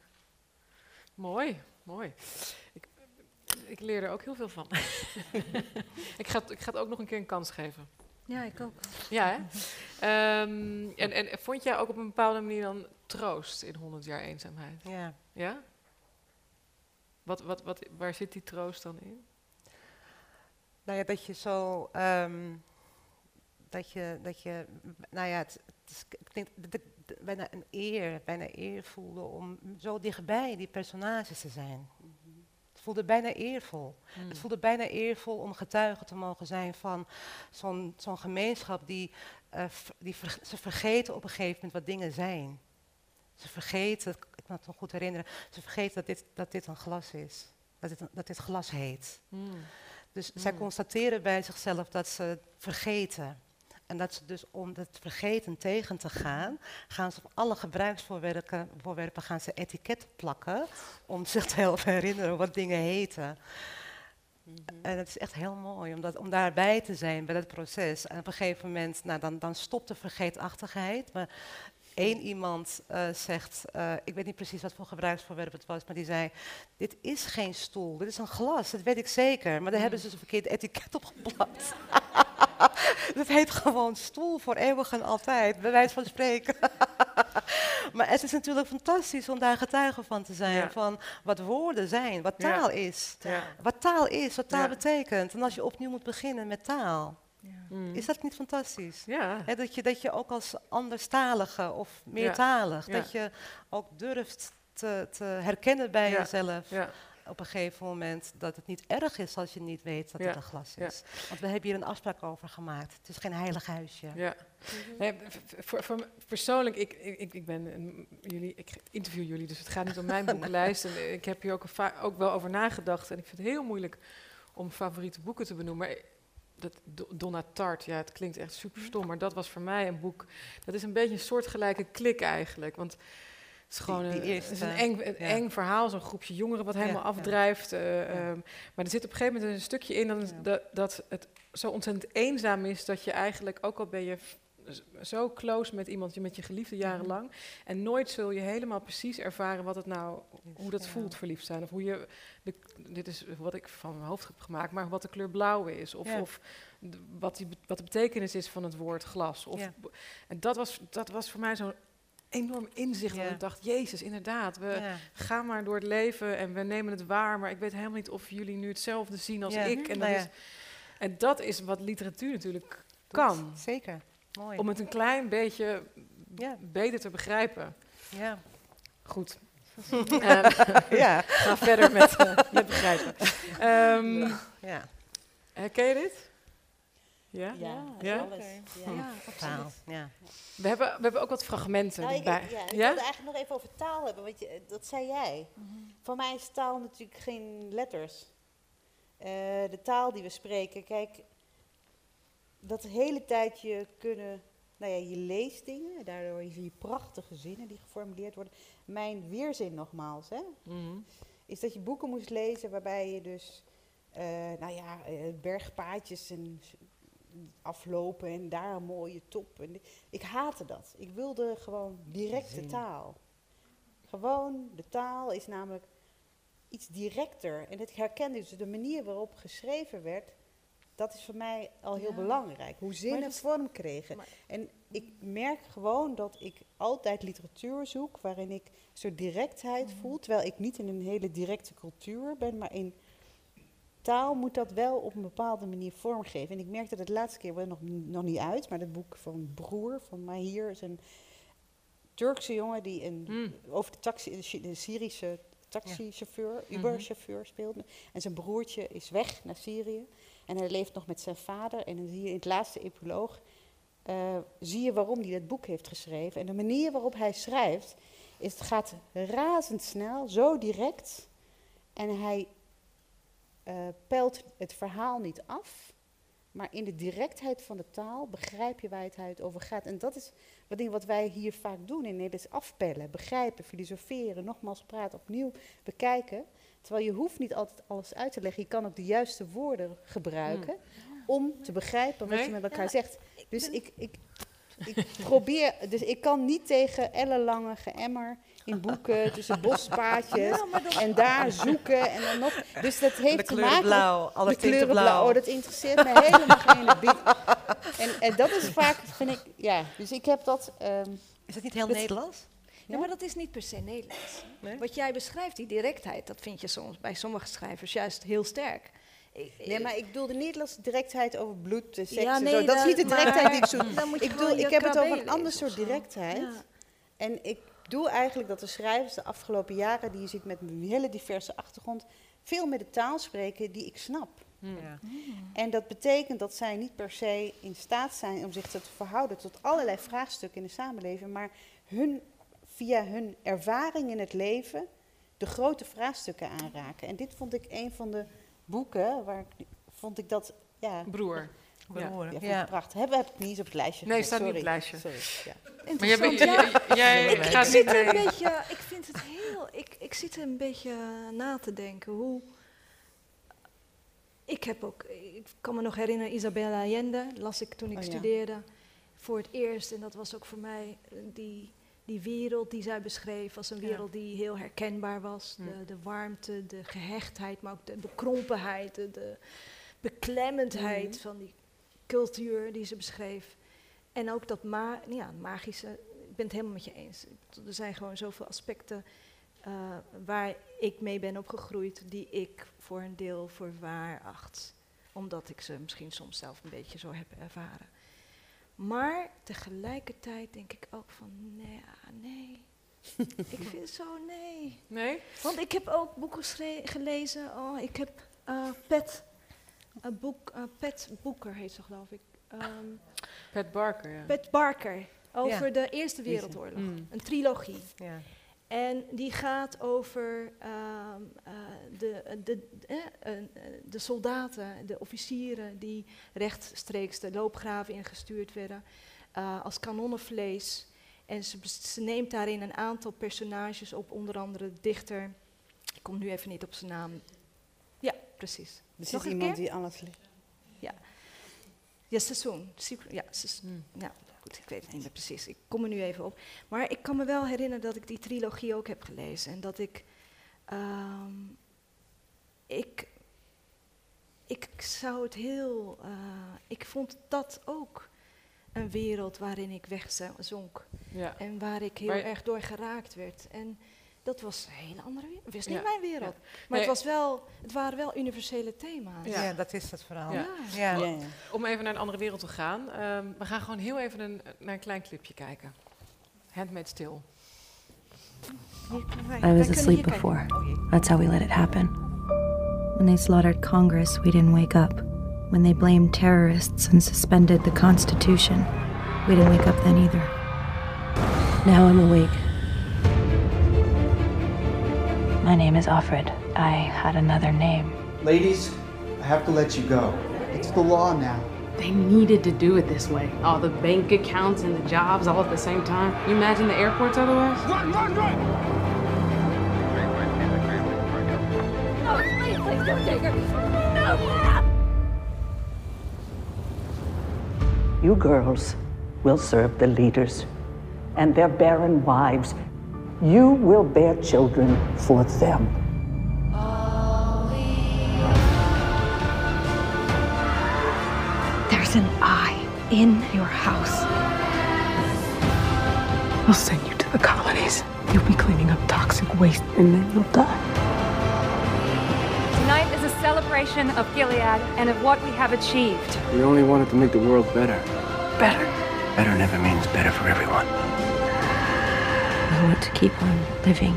Mooi, mooi. Ik, ik leer er ook heel veel van. ik, ga, ik ga het ook nog een keer een kans geven. Ja, ik ook. Ja, hè? Ehm, en, en vond jij ook op een bepaalde manier dan troost in 100 jaar eenzaamheid? Ja. Ja? Wat, wat, wat, waar zit die troost dan in? Nou ja, dat je zo... Um, dat je, dat je, nou ja, het, het ik denk, de, bijna een eer, bijna eer voelde om zo dichtbij die personages te zijn. Het voelde bijna eervol. Hmm. Het voelde bijna eervol om getuige te mogen zijn van zo'n zo'n gemeenschap die, uh, die ze vergeten op een gegeven moment wat dingen zijn. Ze vergeten, ik kan het nog goed herinneren, ze vergeten dat dit, dat dit een glas is. Dat dit, dat dit glas heet. Hmm. Dus zij hmm. constateren bij zichzelf dat ze vergeten. En dat ze dus om het vergeten tegen te gaan, gaan ze op alle gebruiksvoorwerpen voorwerpen, gaan ze etiket plakken om zich te helpen herinneren wat dingen heten. Mhm. En het is echt heel mooi om, dat, om daarbij te zijn bij dat proces. En op een gegeven moment, nou, dan, dan stopt de vergeetachtigheid. Maar één iemand uh, zegt, uh, ik weet niet precies wat voor gebruiksvoorwerp het was, maar die zei, dit is geen stoel, dit is een glas, dat weet ik zeker. Maar daar mhm. hebben ze dus een verkeerd etiket op geplakt. dat heet gewoon stoel voor eeuwig en altijd, bij wijze van spreken. maar het is natuurlijk fantastisch om daar getuige van te zijn, van wat woorden zijn, wat taal is. Wat taal is, wat taal betekent. En als je opnieuw moet beginnen met taal. Mm. Is dat niet fantastisch? Ja. dat, je, dat je ook als anderstalige of meertalig, dat je ook durft te, te herkennen bij jezelf op een gegeven moment dat het niet erg is als je niet weet dat het een glas is. Want we hebben hier een afspraak over gemaakt. Het is geen heilig huisje. Ja. Nee, voor, voor, persoonlijk, ik, ik, ik ben jullie, ik interview jullie, dus het gaat niet om mijn boekenlijst. En ik heb hier ook, ook wel over nagedacht. En ik vind het heel moeilijk om favoriete boeken te benoemen. Maar dat Donna Tart, ja, het klinkt echt super stom, maar dat was voor mij een boek. Dat is een beetje een soortgelijke klik eigenlijk. Want het is gewoon een, is een eng, eng verhaal, zo'n groepje jongeren wat helemaal afdrijft. Uh, um, maar er zit op een gegeven moment een stukje in dat, dat, dat, het zo ontzettend eenzaam is dat je eigenlijk, ook al ben je zo close met iemand, met je geliefde jarenlang. En nooit zul je helemaal precies ervaren wat het nou, hoe dat voelt verliefd zijn. Of hoe je, de, dit is wat ik van mijn hoofd heb gemaakt, maar wat de kleur blauw is. Of, of wat, die, wat de betekenis is van het woord glas. Of, En dat was, dat was voor mij zo'n enorm inzicht. Ja. ik dacht, Jezus, inderdaad, we gaan maar door het leven en we nemen het waar. Maar ik weet helemaal niet of jullie nu hetzelfde zien als ik. En, nou dat is, en dat is wat literatuur natuurlijk kan. Zeker. Mooi. Om het een klein beetje beter te begrijpen. Ja. Goed. uh, ja. Ga verder met, uh, met begrijpen. Um, ja. Herken je dit? Ja? Ja, ja? Alles. ja. ja absoluut. Ja. We, hebben, we hebben ook wat fragmenten nou, ik, Ja, ik wilde eigenlijk nog even over taal hebben, want je, dat zei jij. Mm -hmm. Voor mij is taal natuurlijk geen letters. Uh, de taal die we spreken, kijk, dat hele tijdje kunnen, nou ja, je leest dingen, daardoor zie je prachtige zinnen die geformuleerd worden. Mijn weerzin nogmaals, hè, mm is dat je boeken moest lezen waarbij je dus, uh, nou ja, uh, bergpaadjes en aflopen en daar een mooie top. En ik haatte dat. Ik wilde gewoon directe taal. Gewoon, de taal is namelijk iets directer. En het herkende dus de manier waarop geschreven werd, dat is voor mij al heel belangrijk. Hoe zinnen vorm kregen. en ik merk gewoon dat ik altijd literatuur zoek waarin ik een soort directheid mm. voel. Terwijl ik niet in een hele directe cultuur ben, maar in taal moet dat wel op een bepaalde manier vormgeven. En ik merkte dat de laatste keer wel nog, nog niet uit, maar dat boek van Broer van Mahir is een Turkse jongen die een, mm. over de, taxi, de Syrische taxichauffeur, ja. Uber-chauffeur speelt. En zijn broertje is weg naar Syrië. En hij leeft nog met zijn vader. En dan zie je in het laatste epiloog, uh, zie je waarom hij dat boek heeft geschreven. En de manier waarop hij schrijft, is het gaat razendsnel, zo direct. En hij uh, peilt het verhaal niet af, maar in de directheid van de taal begrijp je waar het over gaat. En dat is wat, wij hier vaak doen in Nederland, afpellen, begrijpen, filosoferen, nogmaals praten, opnieuw bekijken. Terwijl je hoeft niet altijd alles uit te leggen, je kan ook de juiste woorden gebruiken hmm. om te begrijpen wat je met elkaar zegt. Dus ik, ik, ik probeer, dus ik kan niet tegen ellenlange geëmmer in boeken, tussen bospaadjes. En daar zoeken en dan nog. Dus dat heeft te maken blauw, alle de kleuren blauw. blauw. Oh, dat interesseert me helemaal geen En, en dat is vaak, vind ik, ja. Dus ik heb dat. Um, is dat niet heel Nederlands? Ja, maar dat is niet per se Nederlands. Nee? Wat jij beschrijft, die directheid, dat vind je soms bij sommige schrijvers juist heel sterk. nee, maar ik bedoel de Nederlandse directheid over bloed, seks ja, nee, en zo. Dat is niet de directheid die ik zoek. Ik, bedoel, ik heb het over een ander soort directheid. Ja. En ik doe eigenlijk dat de schrijvers de afgelopen jaren, die je ziet met een hele diverse achtergrond, veel met de taal spreken die ik snap. Hmm. Ja. En dat betekent dat zij niet per se in staat zijn om zich te verhouden tot allerlei vraagstukken in de samenleving, maar hun, via hun ervaring in het leven de grote vraagstukken aanraken. En dit vond ik een van de boeken waar ik, vond ik dat. Ja, Broer. Ja, ja. prachtig. Hebben heb ik niet eens op het lijstje. Nee, staat niet op het lijstje. Sorry. Ja. Maar jij, jij, ik, ik, zit er een beetje, ik vind het heel, ik, ik zit er een beetje na te denken hoe. Ik heb ook, ik kan me nog herinneren, Isabella Allende las ik toen ik oh, studeerde voor het eerst. En dat was ook voor mij eh, die, die wereld die zij beschreef, was een wereld die heel herkenbaar was. Hm. De, de warmte, de gehechtheid, maar ook de bekrompenheid, de, de beklemmendheid hm. van die cultuur die ze beschreef. En ook dat ma ja, magische, ik ben het helemaal met je eens. Er zijn gewoon zoveel aspecten uh, waar ik mee ben opgegroeid, die ik voor een deel voor waar acht. Omdat ik ze misschien soms zelf een beetje zo heb ervaren. Maar tegelijkertijd denk ik ook van, nee, ah, nee. ik vind zo nee. Nee? Want ik heb ook boeken gelezen. Oh, ik heb uh, Pet, een boek, uh, Pet Boeker heet ze geloof ik. Um, Pat Barker, ja. Pat Barker, over de Eerste Wereldoorlog. Mm. Een trilogie. Ja. En die gaat over um, uh, de, de, uh, uh, de soldaten, de officieren die rechtstreeks de loopgraven ingestuurd werden als kanonnenvlees. En ze, ze, neemt daarin een aantal personages op, onder andere de dichter. Ik kom nu even niet op zijn naam. Ja, precies. Er is iemand die alles ligt. Ja. Ja, seizoen. Ja, seizoen. Hmm. ja. Goed, ik weet het niet meer precies. Ik kom er nu even op. Maar ik kan me wel herinneren dat ik die trilogie ook heb gelezen. En dat ik. Ehm, ik, ik zou het heel. Uh, ik vond dat ook een wereld waarin ik wegzonk. Ja. En waar ik heel erg door geraakt werd. En dat was een hele andere wereld. Het was niet mijn wereld. Maar het, was wel, het waren wel universele thema's. Ja, dat is het verhaal. Ja. Om even naar een andere wereld te gaan. Um, we gaan gewoon heel even een, naar een klein clipje kijken. Handmade Still. I was asleep before. That's how we let it happen. When they slaughtered Congress, we didn't wake up. When they blamed terrorists and suspended the Constitution, we didn't wake up then either. Now I'm awake. My name is Alfred. I had another name. Ladies, I have to let you go. It's the law now. They needed to do it this way. All the bank accounts and the jobs all at the same time. You imagine the airports otherwise? Run, run, run! No, please, please don't take her. No! You girls will serve the leaders and their barren wives you will bear children for them. There's an eye in your house. I'll send you to the colonies. You'll be cleaning up toxic waste, and then you'll die. Tonight is a celebration of Gilead and of what we have achieved. We only wanted to make the world better. Better. Better never means better for everyone. I want to keep on living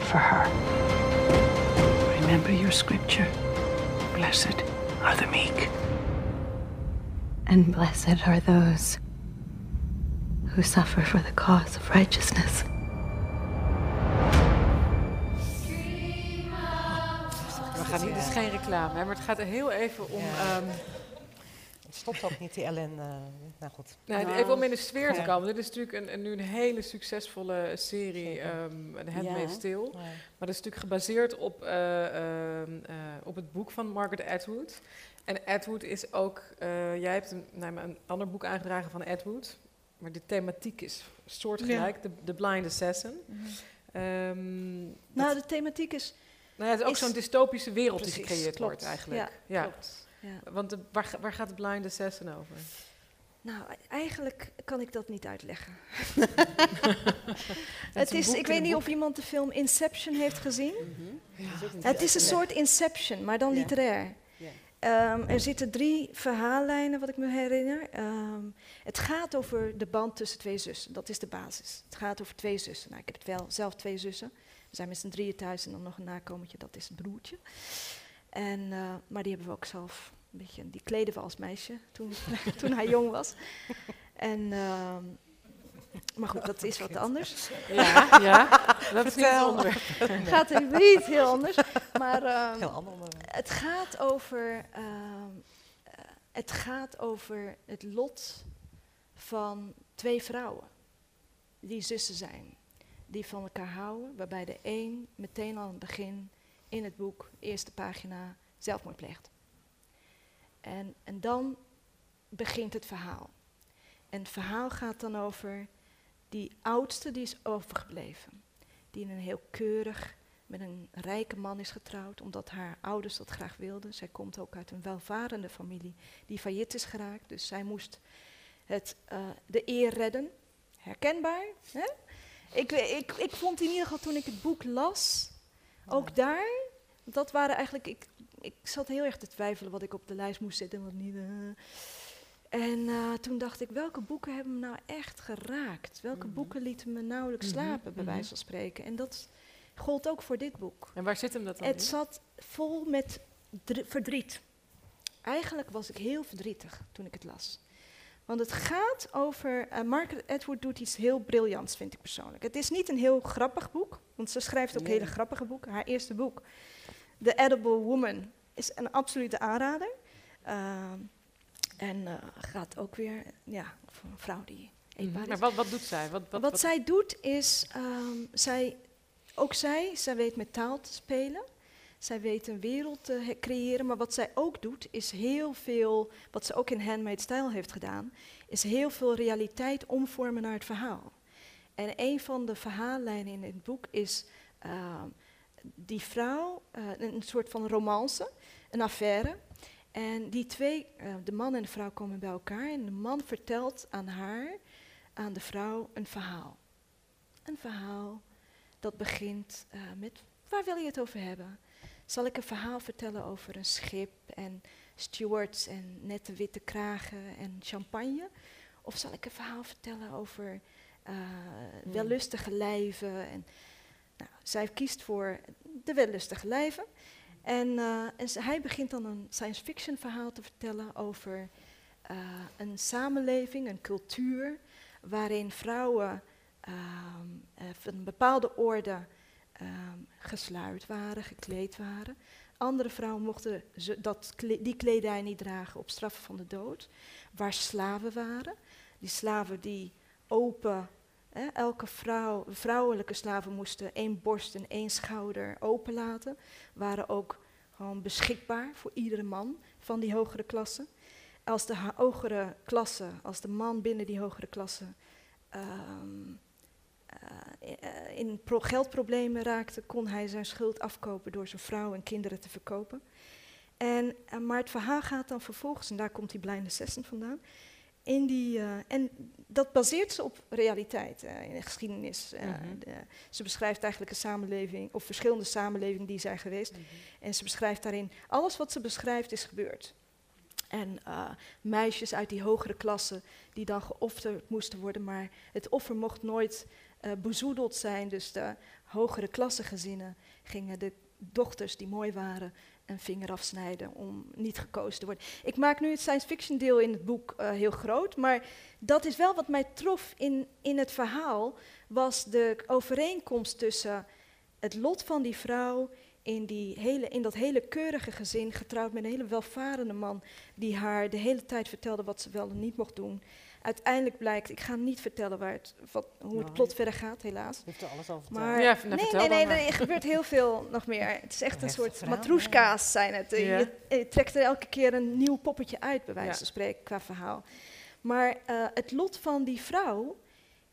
for her. Remember your scripture. Blessed are the meek. And blessed are those who suffer for the cause of righteousness. We gaan niet, het is geen reclame, maar het gaat er heel even om. Ja. Um, het stopt ook niet, die ellende. Nou goed. Nou, nou, even om in de sfeer te komen. Dit is natuurlijk een, nu een hele succesvolle serie, um, een Handmaid's ja. Stil. Maar dat is natuurlijk gebaseerd op, uh, uh, uh, op het boek van Margaret Atwood. En Atwood is ook, eh, jij hebt een, nou, een ander boek aangedragen van Atwood. Maar de thematiek is soortgelijk, ja. The, Blind Assassin. Mm -hmm. um, nou, de thematiek is... Nou ja, het is ook zo'n dystopische wereld die gecreëerd wordt eigenlijk. Ja, ja. klopt. Ja. Want de, waar, waar gaat Blind Assassin over? Nou, eigenlijk kan ik dat niet uitleggen. het is, ik weet niet of iemand de film Inception heeft gezien. Mhm. ja. Het is een soort Inception, maar dan literair. Um, er zitten drie verhaallijnen, wat ik me herinner. Um, het gaat over de band tussen twee zussen. Dat is de basis. Het gaat over twee zussen. Nou, ik heb het wel zelf twee zussen. We zijn met z'n drieën thuis en dan nog een nakomertje, dat is het broertje. En, uh, maar die hebben we ook zelf een beetje, die kleden we als meisje toen, toen hij jong was. En, uh, maar goed, dat is wat anders. Ja, ja dat is niet Het gaat niet heel anders. Maar uh, heel het gaat over, ehm, eh, het gaat over het lot van twee vrouwen die zussen zijn, die van elkaar houden, waarbij de een meteen al aan het begin in het boek, eerste pagina, zelfmoord pleegt. En, en dan begint het verhaal. En het verhaal gaat dan over die oudste die is overgebleven. Die in een heel keurig, met een rijke man is getrouwd, omdat haar ouders dat graag wilden. Zij komt ook uit een welvarende familie die failliet is geraakt. Dus zij moest het, uh, de eer redden. Herkenbaar. Hè? Ik, ik, ik vond in ieder geval toen ik het boek las, ook daar, dat waren eigenlijk, ik, ik zat heel erg te twijfelen wat ik op de lijst moest zetten en wat niet. Uh. En uh, toen dacht ik, welke boeken hebben me nou echt geraakt? Welke mm -hmm. boeken lieten me nauwelijks mm -hmm. slapen, bij wijze van spreken? En dat gold ook voor dit boek. En waar zit hem dat dan Het in? zat vol met verdriet. Eigenlijk was ik heel verdrietig toen ik het las. Want het gaat over. Uh, Margaret Atwood doet iets heel briljants, vind ik persoonlijk. Het is niet een heel grappig boek, want ze schrijft ook nee. hele grappige boeken. Haar eerste boek The Edible Woman is een absolute aanrader. Uh, en uh, gaat ook weer ja, voor een vrouw die eetbaar is. Maar wat, wat doet zij? Wat, wat, wat zij doet is, um, zij, ook zij, zij weet met taal te spelen. Zij weet een wereld te creëren, maar wat zij ook doet, is heel veel, wat ze ook in Handmade Style heeft gedaan, is heel veel realiteit omvormen naar het verhaal. En een van de verhaallijnen in het boek is uh, die vrouw, uh, een soort van romance, een affaire. En die twee, uh, de man en de vrouw komen bij elkaar en de man vertelt aan haar, aan de vrouw, een verhaal. Een verhaal dat begint met, waar wil je het over hebben? Zal ik een verhaal vertellen over een schip en stewards en nette witte kragen en champagne? Of zal ik een verhaal vertellen over uh, wellustige lijven? En, nou, zij kiest voor de wellustige lijven. En, uh, en hij begint dan een science fiction verhaal te vertellen over uh, een samenleving, een cultuur, waarin vrouwen ehm, van een bepaalde orde um, gesluierd waren, gekleed waren. Andere vrouwen mochten dat die kledij niet dragen op straf van de dood. Waar slaven waren. Die slaven die open, hè, elke vrouw, vrouwelijke slaven moesten één borst en één schouder openlaten. Waren ook gewoon beschikbaar voor iedere man van die hogere klasse. Als de hogere klasse, als de man binnen die hogere klasse um, uh, in pro geldproblemen raakte, kon hij zijn schuld afkopen door zijn vrouw en kinderen te verkopen. En, uh, maar het verhaal gaat dan vervolgens, en daar komt die Blind Assassin vandaan, in die, uh, en dat baseert ze op realiteit in de geschiedenis. Mm -hmm. de, ze beschrijft eigenlijk een samenleving, of verschillende samenlevingen die zijn geweest. Mm -hmm. En ze beschrijft daarin, alles wat ze beschrijft is gebeurd. En uh, meisjes uit die hogere klasse die dan geofferd moesten worden, maar het offer mocht nooit uh, bezoedeld zijn. Dus de hogere klassegezinnen gingen de dochters die mooi waren een vinger afsnijden om niet gekozen te worden. Ik maak nu het science fiction deel in het boek uh, heel groot, maar dat is wel wat mij trof in, in het verhaal, was de overeenkomst tussen het lot van die vrouw in, die hele, in dat hele keurige gezin, getrouwd met een hele welvarende man, die haar de hele tijd vertelde wat ze wel en niet mocht doen. Uiteindelijk blijkt, ik ga niet vertellen waar het, wat, hoe het nou, plot verder gaat, helaas. Heeft er alles over maar, ja, nee, nee, nee, nee, er gebeurt heel veel nog meer. Het is echt een soort matroeska's zijn het. Ja. Je, je, trekt er elke keer een nieuw poppetje uit, bij wijze van spreken, qua verhaal. Maar uh, het lot van die vrouw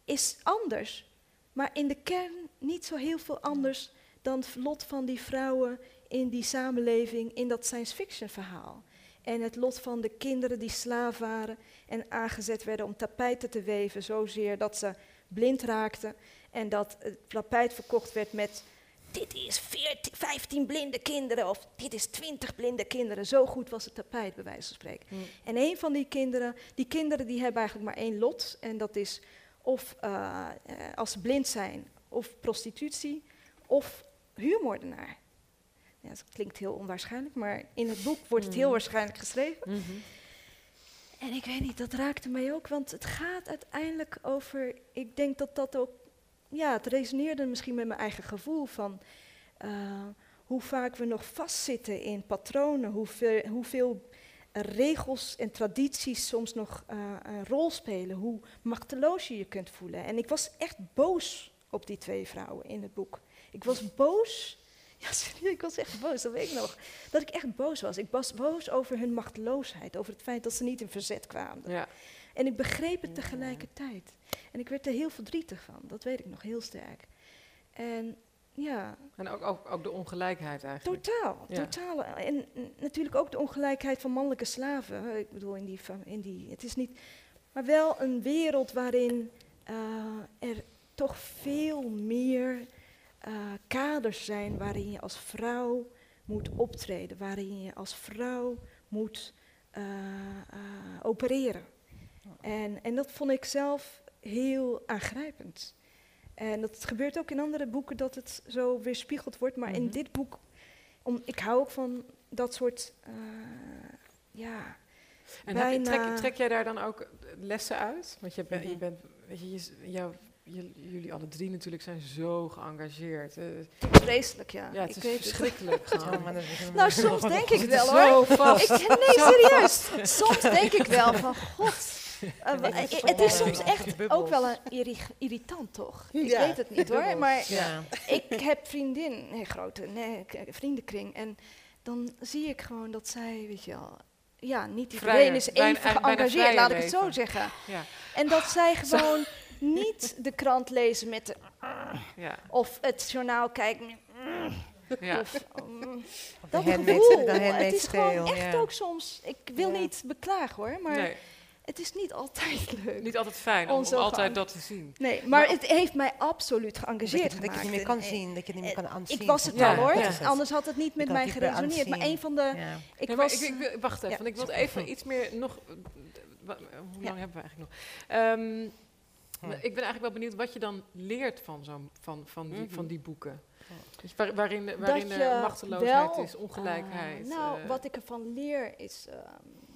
is anders, maar in de kern niet zo heel veel anders dan het lot van die vrouwen in die samenleving, in dat science fiction verhaal. En het lot van de kinderen die slaaf waren en aangezet werden om tapijten te weven, zozeer dat ze blind raakten. En dat het tapijt verkocht werd met, dit is 14, 15 blinde kinderen of dit is 20 blinde kinderen. Zo goed was het tapijt, bij wijze van spreken. Mm. En een van die kinderen, die kinderen die hebben eigenlijk maar één lot. En dat is of uh, als ze blind zijn, of prostitutie, of huurmoordenaar. Ja, dat klinkt heel onwaarschijnlijk, maar in het boek wordt het heel mm. waarschijnlijk geschreven. Mm -hmm. En ik weet niet, dat raakte mij ook, want het gaat uiteindelijk over. Ik denk dat dat ook. Ja, het resoneerde misschien met mijn eigen gevoel van. Uh, hoe vaak we nog vastzitten in patronen, hoeveel, hoeveel regels en tradities soms nog uh, een rol spelen, hoe machteloos je je kunt voelen. En ik was echt boos op die twee vrouwen in het boek. Ik was boos. Ja, ik was echt boos, dat weet ik nog. Dat ik echt boos was. Ik was boos over hun machteloosheid, over het feit dat ze niet in verzet kwamen. Ja. En ik begreep het tegelijkertijd. En ik werd er heel verdrietig van, dat weet ik nog heel sterk. En ja. En ook, ook, ook de ongelijkheid eigenlijk. Totaal, ja. totaal. En natuurlijk ook de ongelijkheid van mannelijke slaven. Ik bedoel, in die, in die, het is niet... Maar wel een wereld waarin uh, er toch veel meer uh, kaders zijn waarin je als vrouw moet optreden, waarin je als vrouw moet uh, uh, opereren. En, en dat vond ik zelf heel aangrijpend. En dat gebeurt ook in andere boeken dat het zo weerspiegeld wordt, maar mm -hmm. in mhm. dit boek, om, ik hou ook van dat soort, ja. En bijna trek, trek, jij daar dan ook lessen uit? Want je, ben, je bent, weet je, je, jouw jullie alle drie natuurlijk zijn zo geëngageerd. Uh, Vreselijk, ja. Ja, het ik is verschrikkelijk. Het. nou, soms denk ik wel hoor. Ik, nee, serieus. soms denk ik wel van, god, het is soms echt ook wel een irritant, toch? Ik weet het niet hoor, maar ik heb vriendin, een grote nee, vriendenkring, en dan zie ik gewoon dat zij, weet je wel, ja, niet iedereen is even geëngageerd, laat ik het zo zeggen. Ja. En dat zij gewoon niet de krant lezen met de... Ja. Of het journaal kijken met... Ja. Of, um, dat gevoel. Het is gewoon echt ook soms... Ik wil niet beklagen hoor, maar... Nee. Het is niet altijd leuk. Niet altijd fijn om, om altijd dat te zien. Nee, maar, het heeft mij absoluut geëngageerd dat je, het niet meer kan zien, dat je het niet meer kan aanzien. Ik was het al hoor, anders had het niet met mij geresoneerd. Maar een van de... Ik was, ik, ik, wacht even, want ik wil even iets meer nog... Hoe lang hebben we eigenlijk nog? Um, ik ben eigenlijk wel benieuwd wat je dan leert van, zo van, van, die, van mhm. die boeken. Dus waarin, waarin er machteloosheid is, ongelijkheid. Uh, nou, uh, wat ik ervan leer is um,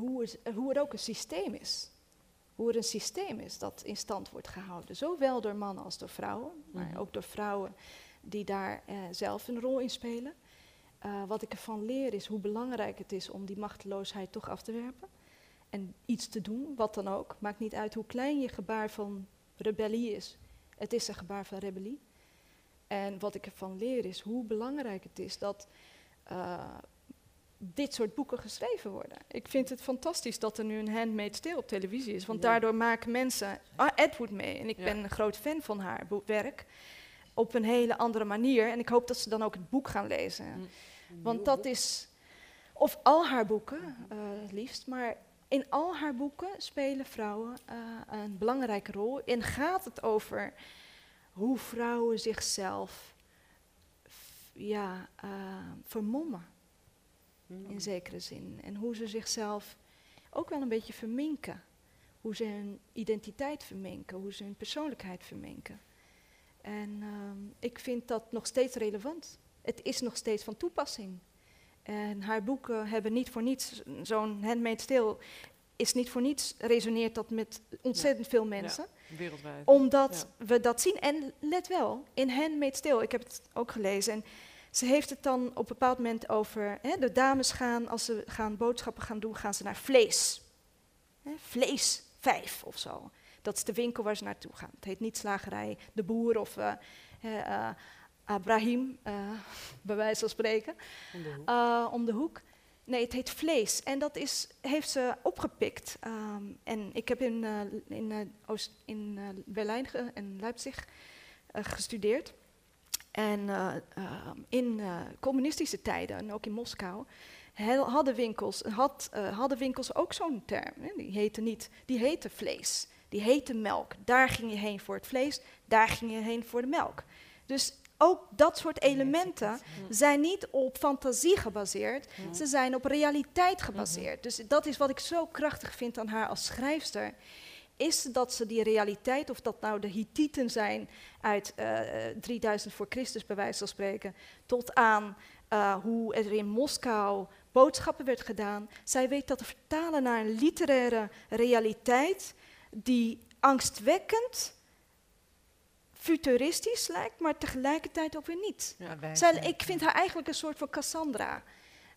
hoe, het, hoe er ook een systeem is. Hoe er een systeem is dat in stand wordt gehouden. Zowel door mannen als door vrouwen. Maar mhm. ook door vrouwen die daar uh, zelf een rol in spelen. wat ik ervan leer is hoe belangrijk het is om die machteloosheid toch af te werpen en iets te doen, wat dan ook. Maakt niet uit hoe klein je gebaar van rebellie is. Het is een gebaar van rebellie. En wat ik ervan leer is hoe belangrijk het is dat uh, dit soort boeken geschreven worden. Ik vind het fantastisch dat er nu een Handmade Tale op televisie is. Want daardoor maken mensen ah, Edward mee. En ik ben een groot fan van haar werk. Op een hele andere manier. En ik hoop dat ze dan ook het boek gaan lezen. Mm. Want dat is... Of al haar boeken, uh, liefst. Maar in al haar boeken spelen vrouwen uh, een belangrijke rol en gaat het over hoe vrouwen zichzelf ja, uh, vermommen. Hmm. In zekere zin. En hoe ze zichzelf ook wel een beetje verminken. Hoe ze hun identiteit verminken, hoe ze hun persoonlijkheid verminken. En uh, ik vind dat nog steeds relevant. Het is nog steeds van toepassing. En haar boeken hebben niet voor niets, zo'n handmade stil is niet voor niets, resoneert dat met ontzettend veel mensen. Ja, wereldwijd. Omdat we dat zien. En let wel, in Handmade Stil, ik heb het ook gelezen. En ze heeft het dan op een bepaald moment over, hè, de dames gaan, als ze gaan boodschappen gaan doen, gaan ze naar vlees. Hè, vlees 5 of zo. Dat is de winkel waar ze naartoe gaan. Het heet niet slagerij, de boer of uh, uh, Abraham, uh, bij wijze van spreken, om de hoek. Uh, om de hoek. Nee, het heet vlees. En dat is, heeft ze opgepikt. Um, en ik heb in, uh, in, uh, Oost, in uh, Berlijn en Leipzig gestudeerd. En ehm, in communistische tijden, en ook in Moskou, hadden winkels, had, hadden winkels ook zo'n term. Hè? Die heette niet, die heette vlees. Die heette melk. Daar ging je heen voor het vlees, daar ging je heen voor de melk. Dus ook dat soort elementen zijn niet op fantasie gebaseerd, ze zijn op realiteit gebaseerd. Dus dat is wat ik zo krachtig vind aan haar als schrijfster. Is dat ze die realiteit, of dat nou de Hittieten zijn uit uh, eh, 3000 voor Christus, bij wijze van spreken, tot aan uh, hoe er in Moskou boodschappen werd gedaan. Zij weet dat te vertalen naar een literaire realiteit die angstwekkend futuristisch lijkt, maar tegelijkertijd ook weer niet. zij, ik vind haar eigenlijk een soort van Cassandra,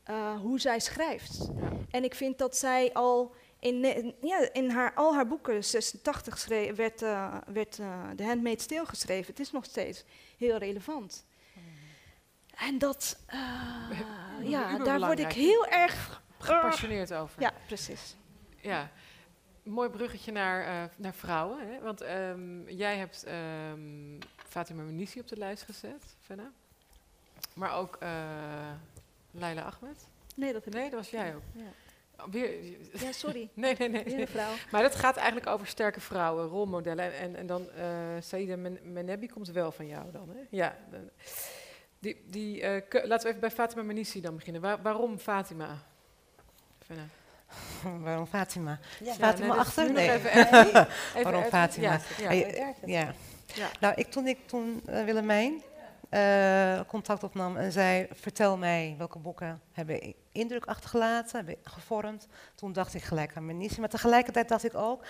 uh, hoe zij schrijft. En ik vind dat zij al in, ja, in haar, al haar boeken, 86 schreef, werd, uh, werd uh, The Handmaid's Tale geschreven. Het is nog steeds heel relevant. En dat, ja, daar word ik heel erg gepassioneerd over. Ja, precies. Ja mooi bruggetje naar, uh, naar vrouwen. Hè? Want um, jij hebt um, Fatima Menisi op de lijst gezet, Fenna. Maar ook uh, Laila Ahmed. Nee, dat, nee, dat was jij ook. Ja. Weer, ja, sorry. nee, nee, nee. nee. vrouw. Maar dat gaat eigenlijk over sterke vrouwen, rolmodellen. En, en, en dan uh, Saïda Men Menebi komt wel van jou dan, hè? Ja. Die, die, uh, laten we even bij Fatima Menisi dan beginnen. Waar, waarom Fatima? Fenna. Waarom Fatima? Ja, Fatima achter? Nee. Even, even, Waarom Fatima? Ja, ja. ja. Nou, ik, toen ik toen uh, Willemijn uh, contact opnam en zei: Vertel mij welke boeken hebben indruk achtergelaten, hebben gevormd. Toen dacht ik gelijk aan Menici. Maar tegelijkertijd dacht ik ook: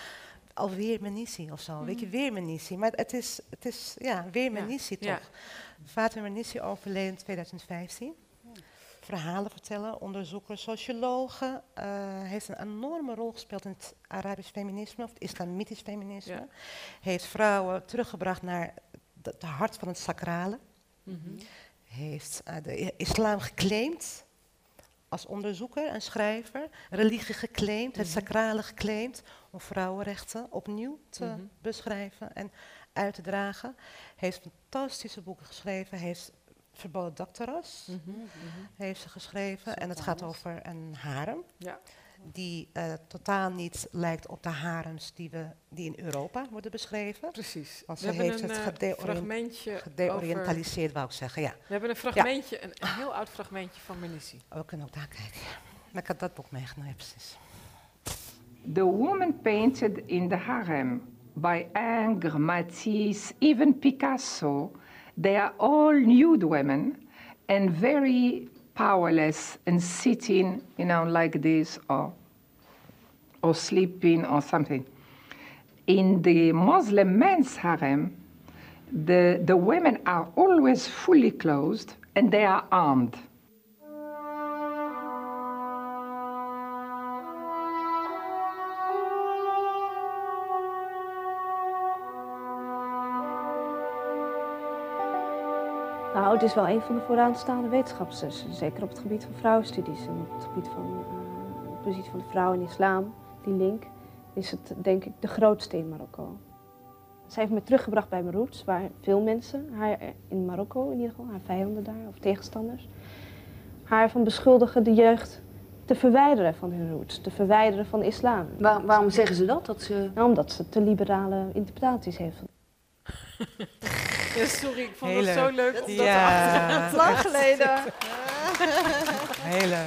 alweer Menici of zo. Mm. Weet je, weer Menici. Maar het is, het is ja, weer Menici toch? Fatima Menici overleden in 2015. Verhalen vertellen, onderzoeker, sociologe. Uh, heeft een enorme rol gespeeld in het Arabisch feminisme, of het islamitisch feminisme. Heeft vrouwen teruggebracht naar het hart van het sacrale. Mm Heeft uh, de islam geclaimd als onderzoeker en schrijver. Religie geclaimd, het mhm. sacrale geclaimd. Om vrouwenrechten opnieuw te mhm. beschrijven en uit te dragen. Heeft fantastische boeken geschreven. Heeft Verboden Doctoras mm -hmm, heeft ze geschreven. En het gaat over een harem. Ja. Die uh, totaal niet lijkt op de harems die, we, die in Europa worden beschreven. Precies. Want ze heeft het uh, fragmentje gedeoriëntaliseerd, wou ik zeggen. Ja. We hebben een fragmentje, ja. een, een, heel oud fragmentje van Menissi. Oh, we kunnen ook daar kijken. Maar ik had dat boek meegenomen, precies. The woman painted in the harem by Ingres, Matisse, even Picasso They are all nude women and very powerless and sitting, you know, like this or, or sleeping or something. In the Muslim men's harem, the, the women are always fully clothed and they are armed. Het is wel een van de vooraanstaande wetenschapszussen. Zeker op het gebied van vrouwenstudies en op het gebied van uh, de positie van de vrouw in islam. Die link is het denk ik de grootste in Marokko. Zij heeft me teruggebracht bij mijn roots, waar veel mensen, haar in Marokko in ieder geval, haar vijanden daar of tegenstanders, haar van beschuldigen de jeugd te verwijderen van hun roots, te verwijderen van de islam. waarom zeggen ze dat? dat ze... Nou, omdat ze te liberale interpretaties heeft. Ja, sorry, ik vond het zo leuk om ja. dat Lang geleden. Hele.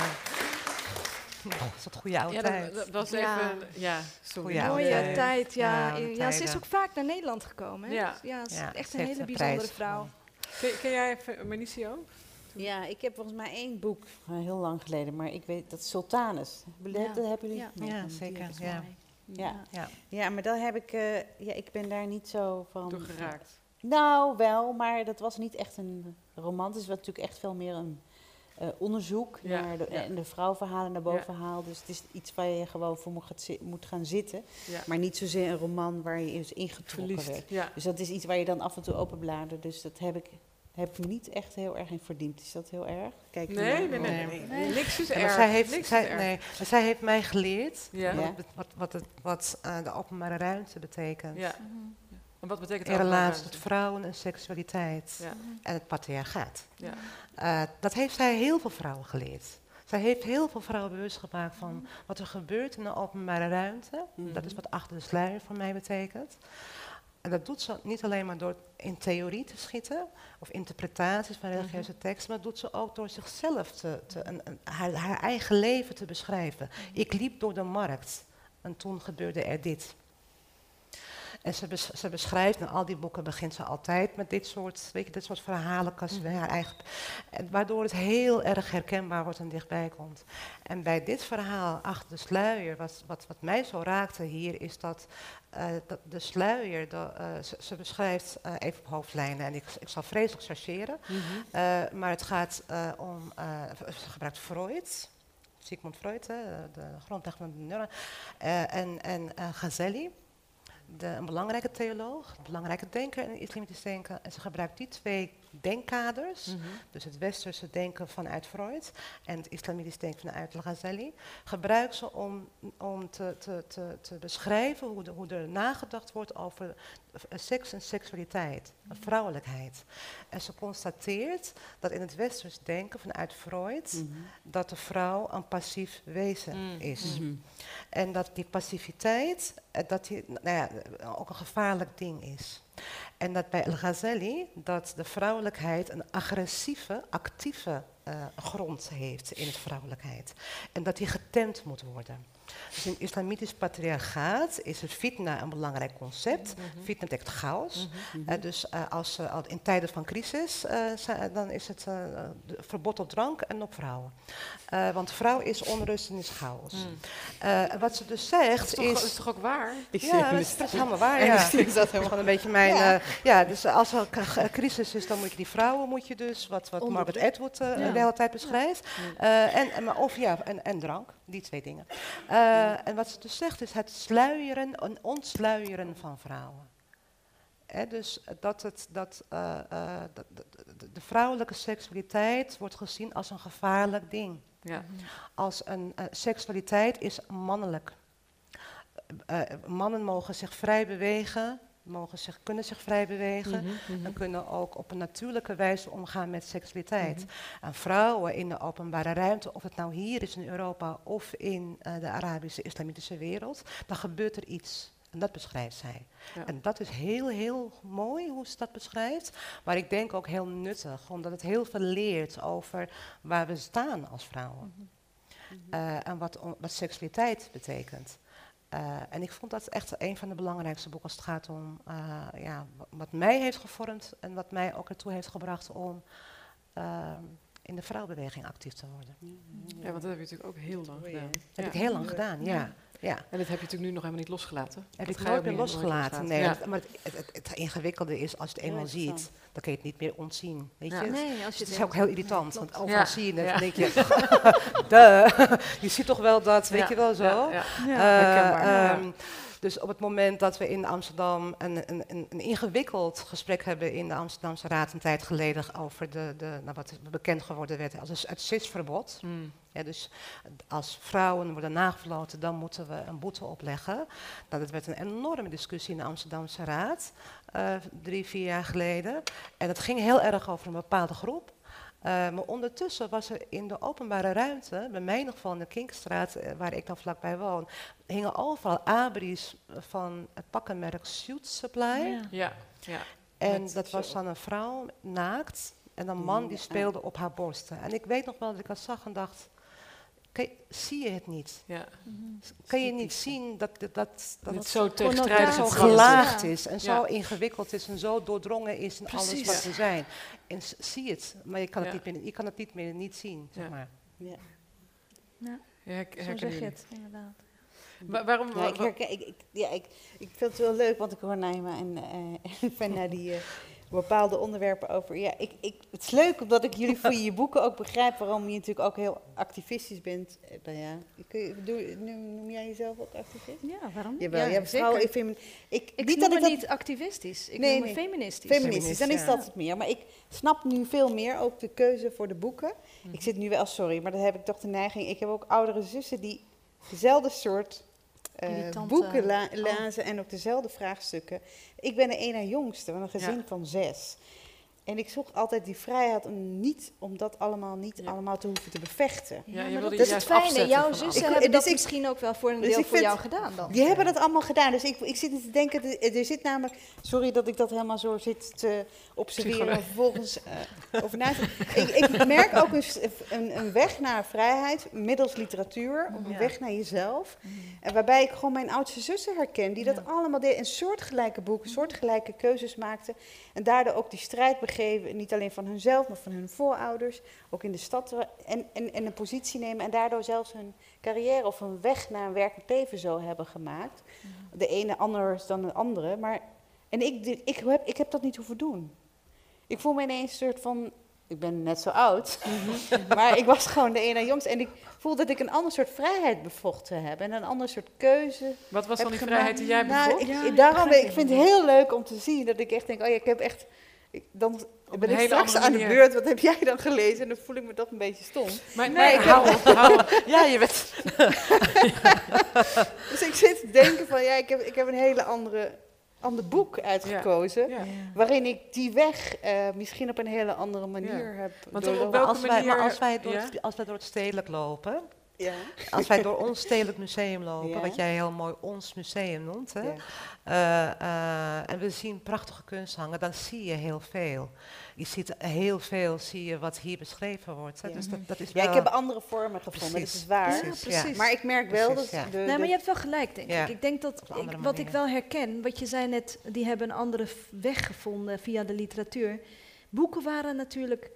Oh, is dat goede oude ja, tijd? Dat, was even, ja, sorry. Mooie tijd, ja. Ja, ze is ook vaak naar Nederland gekomen. Hè? Ja, ja ze is echt een hele bijzondere vrouw. Ken, ken jij Manicio? Ja, ik heb volgens mij één boek, heel lang geleden, maar ik weet dat Sultanus. Ja. Dat hebben jullie? Ja, ja zeker. Ja. Ja. Ja. ja, maar dan heb ik, uh, ja, ik ben daar niet zo van. Door geraakt. Nou, wel, maar dat was niet echt een roman. Het was natuurlijk echt veel meer een uh, onderzoek ja, naar de, ja. en de vrouwverhalen naar boven ja. haalt. Dus het is iets waar je gewoon voor moet, moet gaan zitten. Maar niet zozeer een roman waar je dus ingetrokken werd. Dus dat is iets waar je dan af en toe openbladert. Dus dat heb ik, heb ik niet echt heel erg in verdiend. Is dat heel erg? Kijk nee, nee, nee, nee, nee, Niks is erg. Zij heeft, Niks zij, is erg. Nee, maar zij heeft mij geleerd wat, wat, wat, het, wat uh, de openbare ruimte betekent. Ja. En wat betekent In relatie tot vrouwen en seksualiteit ja. en het patriarchaat. Ja. Uh, dat heeft zij heel veel vrouwen geleerd. Zij heeft heel veel vrouwen bewust gemaakt van wat er gebeurt in de openbare ruimte. Mm. Dat is wat achter de sluier voor mij betekent. En dat doet ze niet alleen maar door in theorie te schieten of interpretaties van religieuze -hmm. teksten, maar dat doet ze ook door zichzelf te, te een, een, haar, haar, eigen leven te beschrijven. Mm. Ik liep door de markt en toen gebeurde er dit. En ze, bes, ze beschrijft, in al die boeken begint ze altijd met dit soort, weet je, dit soort verhalenkasten, mm. haar eigen, waardoor het heel erg herkenbaar wordt en dichtbij komt. En bij dit verhaal, achter de sluier, wat, wat, wat mij zo raakte hier, is dat, uh, dat de sluier, de, uh, ze, ze, beschrijft, uh, even op hoofdlijnen, en ik, ik zal vreselijk chargeren, mm -hmm. maar het gaat om, ze gebruikt Freud, Sigmund Freud, de, grondlegger van de neuron, en, en Gazelli de, een belangrijke theoloog, een belangrijke denker in het islamitisch denken. En ze gebruikt die twee denkkaders, mm -hmm. dus het westerse denken vanuit Freud en het islamitisch denken vanuit Al-Ghazali, gebruikt ze om, om te, te, te, te beschrijven hoe, de, hoe er nagedacht wordt over seks en seksualiteit, -hmm. vrouwelijkheid. En ze constateert dat in het westers denken vanuit Freud, mm -hmm. dat de vrouw een passief wezen is. En dat die passiviteit, dat die, nou ja, ook een gevaarlijk ding is. En dat bij El Ghazali dat de vrouwelijkheid een agressieve, actieve uh, grond heeft in het vrouwelijkheid. En dat die getemd moet worden. Dus in islamitisch patriarchaat is het fitna een belangrijk concept. Mm -hmm. Fitna betekent chaos. Mm -hmm. uh, dus uh, als, uh, in tijden van crisis, dan is het verbod op drank en op vrouwen. want vrouw is onrust en is chaos. Mm. wat ze dus zegt dat is, toch, is... is toch ook waar? Ja, dat is, dat is helemaal waar. Ja. is dat gewoon een beetje mijn... Ja. ja, dus als er een crisis is, dan moet je die vrouwen, moet je dus, wat, wat Margaret Atwood uh, de hele tijd beschrijft. Uh, en, en, of ja, en, en drank, die twee dingen. Uh, en wat ze dus zegt is het sluieren, een ontsluieren van vrouwen. Hè, dus dat, het, dat, dat de, de vrouwelijke seksualiteit wordt gezien als een gevaarlijk ding. Ja. Als een seksualiteit is mannelijk. mannen mogen zich vrij bewegen, mogen zich, kunnen zich vrij bewegen mm en kunnen ook op een natuurlijke wijze omgaan met seksualiteit. Mhm. En vrouwen in de openbare ruimte, of het nou hier is in Europa of in uh, de Arabische islamitische wereld, dan gebeurt er iets. En dat beschrijft zij. En dat is heel, heel mooi hoe ze dat beschrijft. Maar ik denk ook heel nuttig, omdat het heel veel leert over waar we staan als vrouwen. Uh, en wat, wat seksualiteit betekent. Uh, en ik vond dat echt een van de belangrijkste boeken als het gaat om uh, ja, wat mij heeft gevormd en wat mij ook ertoe heeft gebracht om uh, in de vrouwenbeweging actief te worden. Ja, want dat heb je natuurlijk ook heel lang gedaan. Dat heb ik heel lang gedaan, ja. Ja. En dat heb je natuurlijk nu nog helemaal niet losgelaten. Heb ik nooit meer losgelaten, nee. Ja. Maar het, het, het, ingewikkelde is, als je het eenmaal ziet, dan kun je het niet meer ontzien. Weet je? Nee, als je het is ook heel irritant, want overal zie je het, dan denk je, de, je ziet toch wel dat, weet je wel zo. Ja, uh, dus op het moment dat we in Amsterdam een, een, een, ingewikkeld gesprek hebben in de Amsterdamse Raad een tijd geleden over de, de, nou wat bekend geworden werd als het CIS-verbod. Mm. Ja, dus als vrouwen worden nagefloten, dan moeten we een boete opleggen. Nou, dat werd een enorme discussie in de Amsterdamse Raad, uh, drie, vier jaar geleden. En het ging heel erg over een bepaalde groep. Uh, maar ondertussen was er in de openbare ruimte, bij mij nog van de Kinkstraat, uh, waar ik dan vlakbij woon, hingen overal abris van het pakkenmerk Suit Supply. Ja. ja, ja. En dat was dan een vrouw naakt en een man die speelde op haar borsten. En ik weet nog wel dat ik dat zag en dacht, zie je het niet? Ja. Kan je niet zien dat, dat, dat, dat het zo tegenstrijdig zo gelaagd is en zo ingewikkeld is en zo doordrongen is in alles wat we zijn. En zie het, maar je kan het, niet, meer, je kan het niet meer niet zien, zeg maar. Ja. Ja, zo zeg je het, inderdaad. Maar waarom? Ja, ik, herken, ik, ik, ja, ik, ik vind het wel leuk, want ik hoor Naima en, uh, naar die... Uh, bepaalde onderwerpen over. Ja, ik, ik, het is leuk omdat ik jullie voor je boeken ook begrijp waarom je natuurlijk ook heel activistisch bent. Eh, nou ja, kun je, doe, noem jij jezelf ook activist? Ja, waarom? Jawel, ja, vrouw, ik, vind, ik, ik niet dat ik dat, niet activistisch, ik nee, noem feministisch. Feministisch, dan is dat het meer. Maar ik snap nu veel meer ook de keuze voor de boeken. Ik mhm. zit nu wel, sorry, maar dan heb ik toch de neiging. Ik heb ook oudere zussen die dezelfde soort uh, boeken la oh. lazen en ook dezelfde vraagstukken. Ik ben de ene jongste van een gezin van zes. En ik zocht altijd die vrijheid om niet om dat allemaal niet allemaal te hoeven te bevechten. Ja, ja dat is het fijne. Jouw zussen hebben dus dat ik, misschien ook wel voor een dus deel voor jou gedaan dan. Die hebben dat allemaal gedaan. Dus ik, ik zit te denken, er zit namelijk, sorry dat ik dat helemaal zo zit te observeren en vervolgens uh, over na te ik, ik merk ook een, een, een, weg naar vrijheid middels literatuur, of een weg naar jezelf. Mm. En waarbij ik gewoon mijn oudste zussen herken, die dat allemaal deden, een soortgelijke boeken, soortgelijke keuzes maakten. En daardoor ook die strijd begeven, niet alleen van hunzelf, maar van hun voorouders, ook in de stad, en, en, en een positie nemen en daardoor zelfs hun carrière of een weg naar een werkend leven zo hebben gemaakt. Mhm. De ene anders dan de andere, maar en ik, ik, heb, ik heb dat niet hoeven doen. Ik voel me ineens een soort van ik ben net zo oud, mhm. maar ik was gewoon de ene jongste. En ik voelde dat ik een ander soort vrijheid bevochten heb en een ander soort keuze. Wat was dan die vrijheid die jij nou, bevocht? Nou, ik, daarom, ik vind het heel leuk om te zien dat ik echt denk, oh ja, ik heb echt... Ik, dan ben ik straks aan de beurt, wat heb jij dan gelezen? En dan voel ik me toch een beetje stom. Maar nee, ik hou op, hou. Ja, je bent... dus ik zit te denken van, ja, ik heb, ik heb een hele andere ander boek uitgekozen. Waarin ik die weg uh, misschien op een hele andere manier heb. Want op welke als manier? Wij, als, wij door het, als wij door het stedelijk lopen. Ja. Als wij door ons stedelijk museum lopen, wat jij heel mooi ons museum noemt. Hè? Uh, uh, en we zien prachtige kunst hangen, dan zie je heel veel je ziet heel veel zie je wat hier beschreven wordt. Hè? Ja. Dus dat, dat is ja, ik heb andere vormen gevonden, precies. dat is waar. Precies. precies. Maar ik merk wel dat... De, nee, maar je hebt wel gelijk, denk ik. Ik denk dat, ik, wat ik wel herken, wat je zei net, die hebben een andere weg gevonden via de literatuur. Boeken waren natuurlijk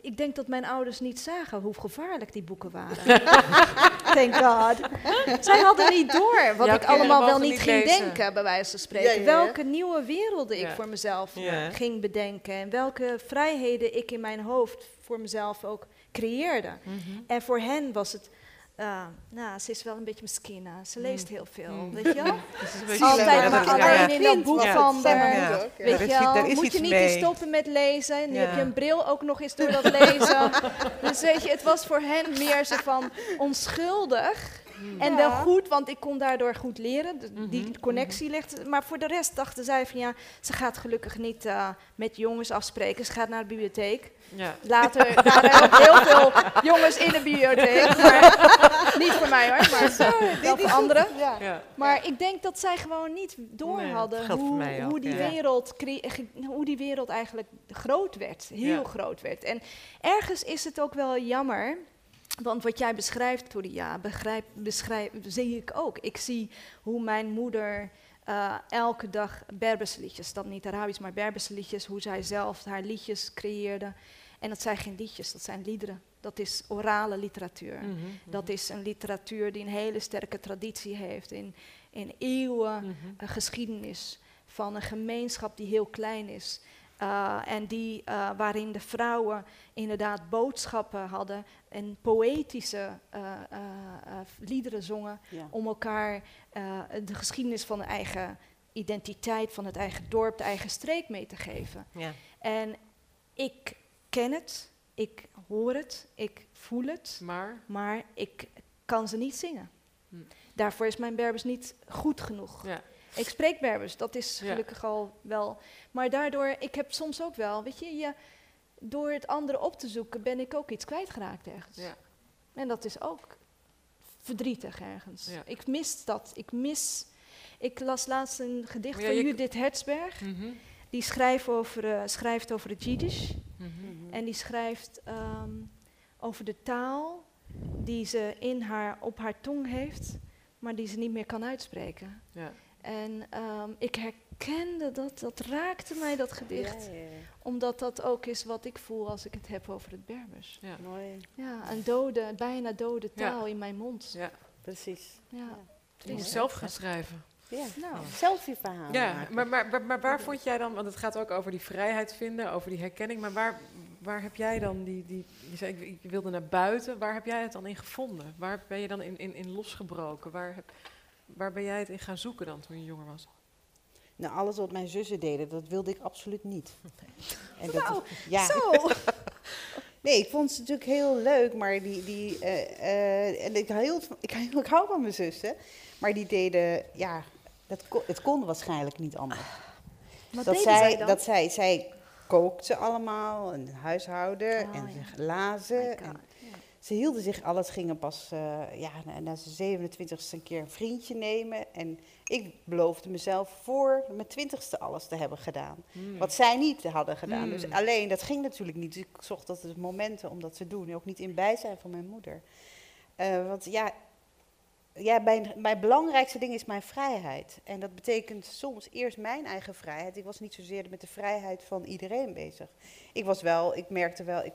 ik denk dat mijn ouders niet zagen hoe gevaarlijk die boeken waren. Thank God. Zij hadden niet door wat ik allemaal wel niet ging denken, bij wijze van spreken. welke nieuwe werelden ik voor mezelf ging bedenken. En welke vrijheden ik in mijn hoofd voor mezelf ook creëerde. Mhm. En voor hen was het uh, nou, ze is wel een beetje misschien. Ze leest mm. heel veel, mm. weet je wel? Altijd maar alleen in dat boek van haar. Weet je wel, moet je niet eens stoppen met lezen. Nu heb je een bril ook nog eens door dat lezen. dus weet je, het was voor hen meer zo van onschuldig. Mm. En wel goed, want ik kon daardoor goed leren. die mhm. connectie ligt. Maar voor de rest dachten zij van ja, ze gaat gelukkig niet uh, met jongens afspreken. Ze gaat naar de bibliotheek. Ja. Later waren er heel veel jongens in de bibliotheek. Maar niet voor mij hoor, maar wel voor anderen. Ja. Maar ik denk dat zij gewoon niet door hadden hoe, hoe, die wereld hoe die wereld eigenlijk groot werd. Heel groot werd. En ergens is het ook wel jammer want wat jij beschrijft, Toria, begrijp, beschrijf, zie ik ook. Ik zie hoe mijn moeder uh, elke dag Berberse liedjes, dan niet Arabisch, maar Berberse liedjes, hoe zij zelf haar liedjes creëerde. En dat zijn geen liedjes, dat zijn liederen. Dat is orale literatuur. Mhm, mhm. Dat is een literatuur die een hele sterke traditie heeft in, in eeuwen mm geschiedenis van een gemeenschap die heel klein is. Uh, en die, uh, waarin de vrouwen inderdaad boodschappen hadden en poëtische uh, liederen zongen om elkaar de geschiedenis van de eigen identiteit, van het eigen dorp, de eigen streek mee te geven. Ja. En ik ken het, ik hoor het, ik voel het, maar, maar ik kan ze niet zingen. Hm. Daarvoor is mijn Berbers niet goed genoeg. Ja. Ik spreek Berbers, dat is gelukkig al wel. Maar daardoor, ik heb soms ook wel, weet je, je, door het andere op te zoeken ben ik ook iets kwijtgeraakt ergens. Ja. En dat is ook verdrietig ergens. Ik mis dat. Ik mis. Ik las laatst een gedicht van Judith Hertzberg. Mhm. Die schrijft over, uh, schrijft over het Jiddisch. Mhm. En die schrijft ehm, over de taal die ze in haar, op haar tong heeft, maar die ze niet meer kan uitspreken. Ja. En um, ik herkende dat, dat raakte mij, dat gedicht. Ja, ja, omdat dat ook is wat ik voel als ik het heb over het Berbers. Ja, Mooi. ja een dode, bijna dode taal in mijn mond. Ja, precies. Ja. Je moet zelf gaan schrijven. Ja, nou, zelf je verhaal. Ja, maar, maar, maar, waar vond jij dan, want het gaat ook over die vrijheid vinden, over die herkenning, maar waar, waar heb jij dan die, die je zei ik wilde naar buiten, waar heb jij het dan in gevonden? Waar ben je dan in, in, in losgebroken? Waar heb, Waar ben jij het in gaan zoeken dan toen je jonger was? Nou, alles wat mijn zussen deden, dat wilde ik absoluut niet. En dat ja. zo! nee, ik vond ze natuurlijk heel leuk, maar die... die uh, uh, en ik, heel, ik, ik hou van mijn zussen, maar die deden... Ja, dat het kon waarschijnlijk niet anders. Wat dat zij, dan? Dat zij, zij kookte allemaal, een huishouden, oh, en ja. lazen. En, ze hielden zich, alles gingen pas uh, ja, na, na zijn 27ste een keer een vriendje nemen. En ik beloofde mezelf voor mijn twintigste alles te hebben gedaan. Hmm. Wat zij niet hadden gedaan. Dus hmm. alleen, dat ging natuurlijk niet. Dus ik zocht altijd momenten om dat te doen. Ook niet in bijzijn van mijn moeder. Uh, want ja, ja mijn, mijn belangrijkste ding is mijn vrijheid. En dat betekent soms eerst mijn eigen vrijheid. Ik was niet zozeer met de vrijheid van iedereen bezig. Ik was wel, ik merkte wel, ik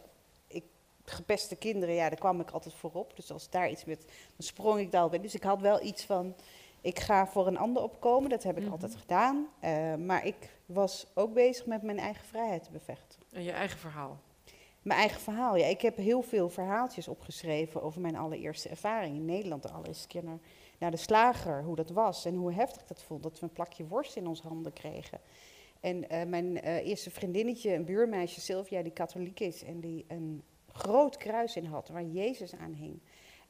gepeste kinderen, ja, daar kwam ik altijd voorop. Dus als daar iets met, dan sprong ik daar bij. Dus ik had wel iets van, ik ga voor een ander opkomen. Dat heb ik mhm. altijd gedaan. Uh, maar ik was ook bezig met mijn eigen vrijheid te bevechten. En je eigen verhaal? Mijn eigen verhaal, ja. Ik heb heel veel verhaaltjes opgeschreven over mijn allereerste ervaring in Nederland. De allereerste keer naar, naar de slager, hoe dat was en hoe heftig dat voelde. Dat we een plakje worst in ons handen kregen. En uh, mijn uh, eerste vriendinnetje, een buurmeisje, Sylvia, die katholiek is en die een groot kruis in had waar Jezus aan hing.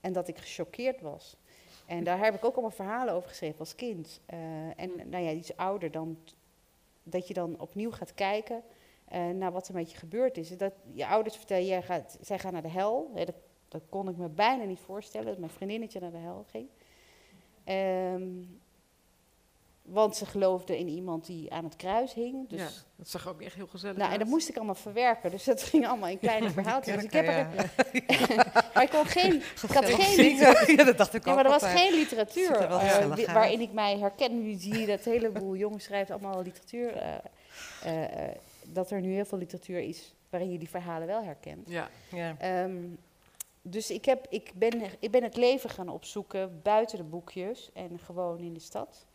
En dat ik gechoqueerd was. En daar heb ik ook allemaal verhalen over geschreven als kind. Uh, en nou ja, die is ouder dan dat je dan opnieuw gaat kijken uh, naar wat er met je gebeurd is. Dat je ouders vertellen, jij gaat, zij gaan naar de hel. dat, dat, kon ik me bijna niet voorstellen, dat mijn vriendinnetje naar de hel ging. Um, want ze geloofden in iemand die aan het kruis hing. Dus ja, dat zag ook echt heel gezellig nou, En dat moest ik allemaal verwerken. Dus dat ging allemaal in kleine verhaaltjes. Dus ik heb er, maar ik kon geen... Ik had geen literatuur. Ja, dat dacht ik ook. maar er was geen literatuur uh, waarin ik mij herken. Nu zie je dat heleboel jongens schrijven allemaal literatuur. Uh, uh, dat er nu heel veel literatuur is waarin je die verhalen wel herkent. Ja. ja. Ehm, dus ik, heb, ik, ben, ik ben het leven gaan opzoeken buiten de boekjes en gewoon in de stad.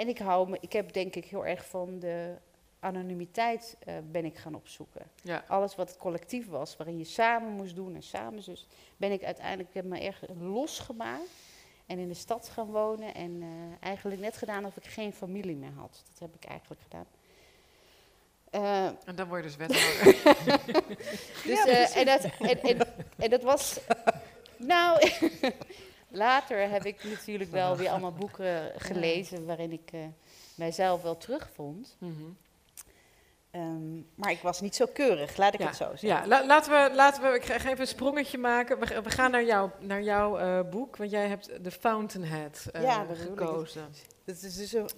En ik, hou me, ik heb denk ik heel erg van de anonimiteit uh, ben ik gaan opzoeken. Ja. Alles wat het collectief was, waarin je samen moest doen en samen dus, ben ik uiteindelijk heb me erg losgemaakt en in de stad gaan wonen en uh, eigenlijk net gedaan of ik geen familie meer had. Dat heb ik eigenlijk gedaan. Uh, en dan word je dus wethouder. dus, ja, en, dat, en, en, en dat was. Nou, later heb ik natuurlijk wel weer allemaal boeken gelezen waarin ik uh, mijzelf wel terugvond. Mm -hmm. um, maar ik was niet zo keurig, laat ik ja, het zo zeggen. Ja, La laten, we, laten we, ik ga even een sprongetje maken. We, we gaan naar, jou, naar jouw uh, boek, want jij hebt The Fountainhead uh, ja, gekozen. Dat is dus een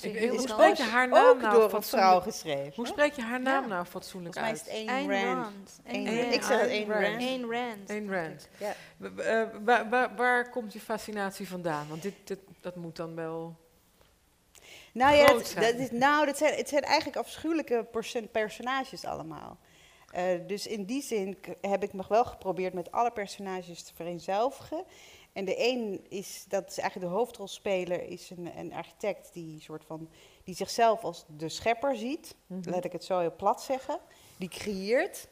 ik, ik, hoe spreek je haar naam nou door een vrouw geschreven? Hoe spreek je haar naam ja. nou fatsoenlijk uit? Volgens mij is het Ayn Rand. Ayn Rand. Ik zeg het Ayn Rand. Ayn Rand. Ayn Rand. Ja. Uh, waar, waar, waar, komt je fascinatie vandaan? Want dit, dit, dat moet dan wel nou ja, dat, dat, is, nou, dat zijn, het zijn eigenlijk afschuwelijke personages allemaal. Uh, dus in die zin heb ik nog wel geprobeerd met alle personages te vereenzelvigen. En de een is, dat is eigenlijk de hoofdrolspeler, is een, een architect die, soort van, die zichzelf als de schepper ziet. Mm -hmm. Laat ik het zo heel plat zeggen. Die creëert.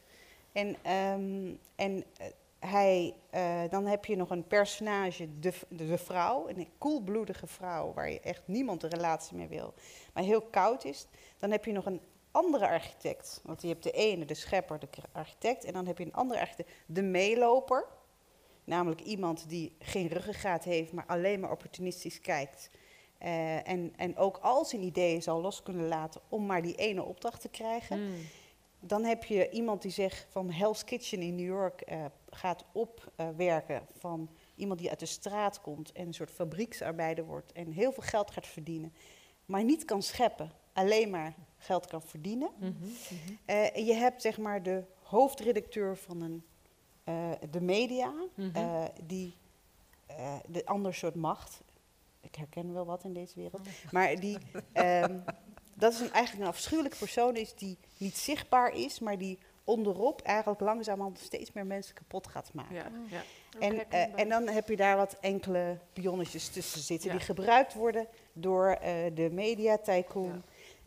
En, um, en uh, hij, uh, dan heb je nog een personage, de, de, de, vrouw, een koelbloedige vrouw, waar je echt niemand een relatie mee wil, maar heel koud is. Dan heb je nog een andere architect, want je hebt de ene, de schepper, de architect, en dan heb je een andere architect, de meeloper. Namelijk iemand die geen ruggengraat heeft, maar alleen maar opportunistisch kijkt. Uh, en, en ook al zijn ideeën zal los kunnen laten om maar die ene opdracht te krijgen. Mm. Dan heb je iemand die zegt van Hell's Kitchen in New York uh, gaat opwerken uh, van iemand die uit de straat komt en een soort fabrieksarbeider wordt en heel veel geld gaat verdienen, maar niet kan scheppen, alleen maar geld kan verdienen. Mm -hmm, mm -hmm. Uh, je hebt zeg maar de hoofdredacteur van een, uh, de media, Mhm. uh, die uh, de ander soort macht. Ik herken wel wat in deze wereld. Maar die, um, dat is een, eigenlijk een afschuwelijke persoon is die niet zichtbaar is, maar die onderop eigenlijk langzamerhand steeds meer mensen kapot gaat maken. Ja, ja. En, uh, en dan heb je daar wat enkele pionnetjes tussen zitten ja. die gebruikt worden door uh, de media tycoon.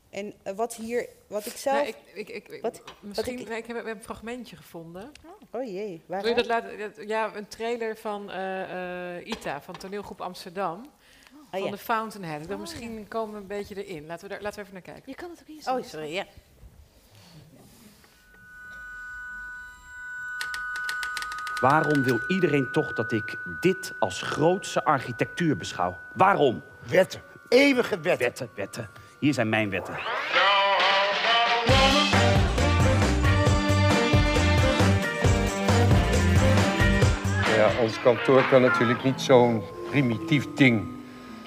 En uh, wat hier, wat ik zelf. Nou, ik, ik, ik, wat, misschien, wat ik, ik heb, we hebben een fragmentje gevonden. Oh, oh jee, waar? Wil je dat laten? Ja, een trailer van ITA, van toneelgroep Amsterdam. Oh, van ja. de Fountainhead. Dan oh, misschien ja. komen we een beetje erin. Laten we, daar, laten we even naar kijken. Je kan het ook hier zien. Oh, sorry, ja. Waarom wil iedereen toch dat ik dit als grootste architectuur beschouw? Waarom? Wetten. Eeuwige wetten. Wetten, wetten. Hier zijn mijn wetten. Ja, ons kantoor kan natuurlijk niet zo'n primitief ding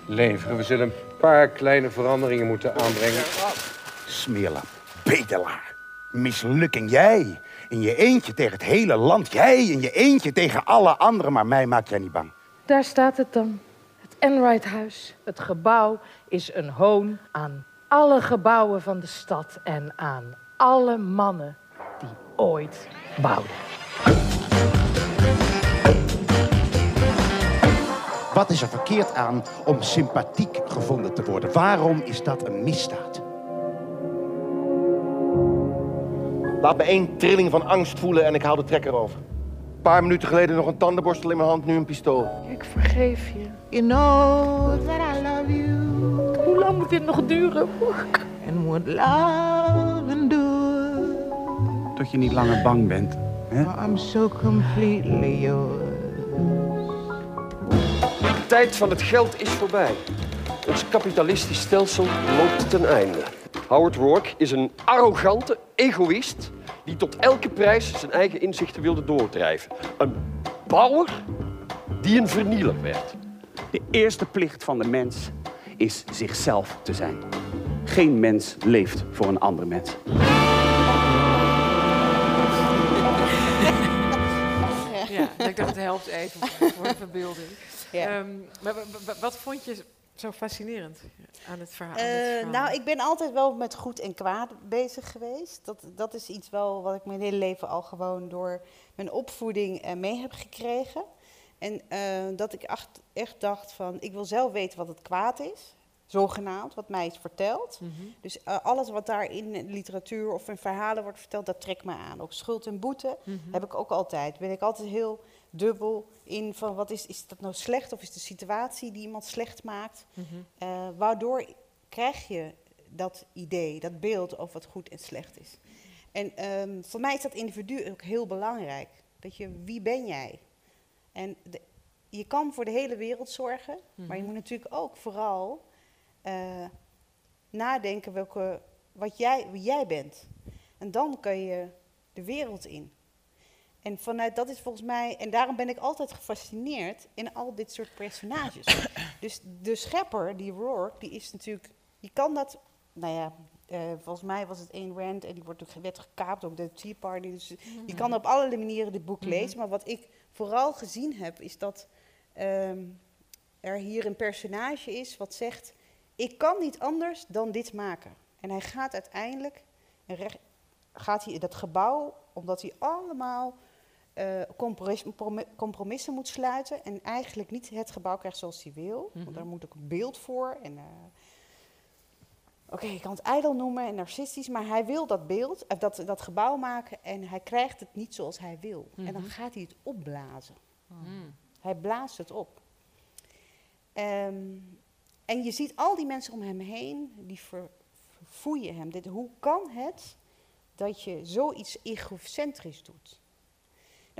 leveren. We zullen een paar kleine veranderingen moeten aanbrengen. Smeerlap, bedelaar, mislukking. Jij in je eentje tegen het hele land. Jij in je eentje tegen alle anderen, maar mij maak jij niet bang. Daar staat het dan. Het Enright-huis. Het gebouw is een hoon aan alle gebouwen van de stad en aan alle mannen die ooit bouwden. Wat is er verkeerd aan om sympathiek gevonden te worden? Waarom is dat een misdaad? Laat me één trilling van angst voelen en ik haal de trekker over. Een paar minuten geleden nog een tandenborstel in mijn hand, nu een pistool. Ik vergeef je. You know that I love you. Hoe lang moet dit nog duren? And what love endure. Tot je niet langer bang bent. Hè? I'm so completely yours. De tijd van het geld is voorbij. Ons kapitalistisch stelsel loopt ten einde. Howard Rourke is een arrogante egoïst die tot elke prijs zijn eigen inzichten wilde doordrijven. Een bouwer die een vernieler werd. De eerste plicht van de mens is zichzelf te zijn. Geen mens leeft voor een ander mens. Ja, ik dacht het helpt even voor de verbeelding. Ja. Um, maar wat vond je zo fascinerend aan het verhaal? Uh, nou, ik ben altijd wel met goed en kwaad bezig geweest. Dat, dat is iets wel wat ik mijn hele leven al gewoon door mijn opvoeding uh, mee heb gekregen. En uh, dat ik echt, echt dacht van, ik wil zelf weten wat het kwaad is zogenaamd, wat mij is verteld. Mm -hmm. Dus alles wat daar in literatuur of in verhalen wordt verteld, dat trekt me aan. Ook schuld en boete mm -hmm. heb ik ook altijd. Ben ik altijd heel dubbel in van wat is, is dat nou slecht of is de situatie die iemand slecht maakt. Mm -hmm. uh, waardoor krijg je dat idee, dat beeld over wat goed en slecht is. En um, voor mij is dat individu ook heel belangrijk. Dat je, wie ben jij? En de, je kan voor de hele wereld zorgen, maar je moet natuurlijk ook vooral uh, nadenken welke, wat jij, wie jij bent. En dan kun je de wereld in. En vanuit dat is volgens mij, en daarom ben ik altijd gefascineerd in al dit soort personages. dus de schepper, die Rourke, die is natuurlijk, je kan dat, nou ja, uh, volgens mij was het Ayn Rand en die wordt, werd gekaapt, ook de Tea Party. Dus je kan op allerlei manieren dit boek lezen. Maar wat ik vooral gezien heb, is dat um, er hier een personage is wat zegt, ik kan niet anders dan dit maken. En hij gaat uiteindelijk, en recht, gaat hij dat gebouw, omdat hij allemaal uh, compromis, compromissen moet sluiten en eigenlijk niet het gebouw krijgt zoals hij wil. Mm -hmm. Want daar moet ook een beeld voor. En, uh, Oké, okay, ik kan het ijdel noemen en narcistisch, maar hij wil dat beeld, uh, dat, dat gebouw maken en hij krijgt het niet zoals hij wil. Mm -hmm. En dan gaat hij het opblazen. Mm. Hij blaast het op. Um, en je ziet al die mensen om hem heen, die ver, verfoeien hem. Dit, hoe kan het dat je zoiets egocentrisch doet?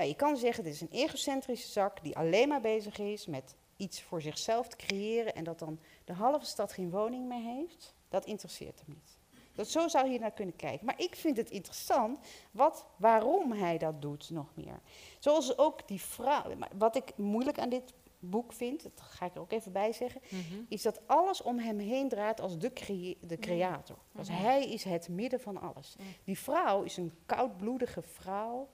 Nou, je kan zeggen, dit is een egocentrische zak die alleen maar bezig is met iets voor zichzelf te creëren en dat dan de halve stad geen woning meer heeft. Dat interesseert hem niet. Dat, zo zou je naar kunnen kijken. Maar ik vind het interessant wat, waarom hij dat doet nog meer. Zoals ook die vrouw. Wat ik moeilijk aan dit boek vind, dat ga ik er ook even bij zeggen, mm -hmm. is dat alles om hem heen draait als de, crea de creator. Mm -hmm. Dus hij is het midden van alles. Mm. Die vrouw is een koudbloedige vrouw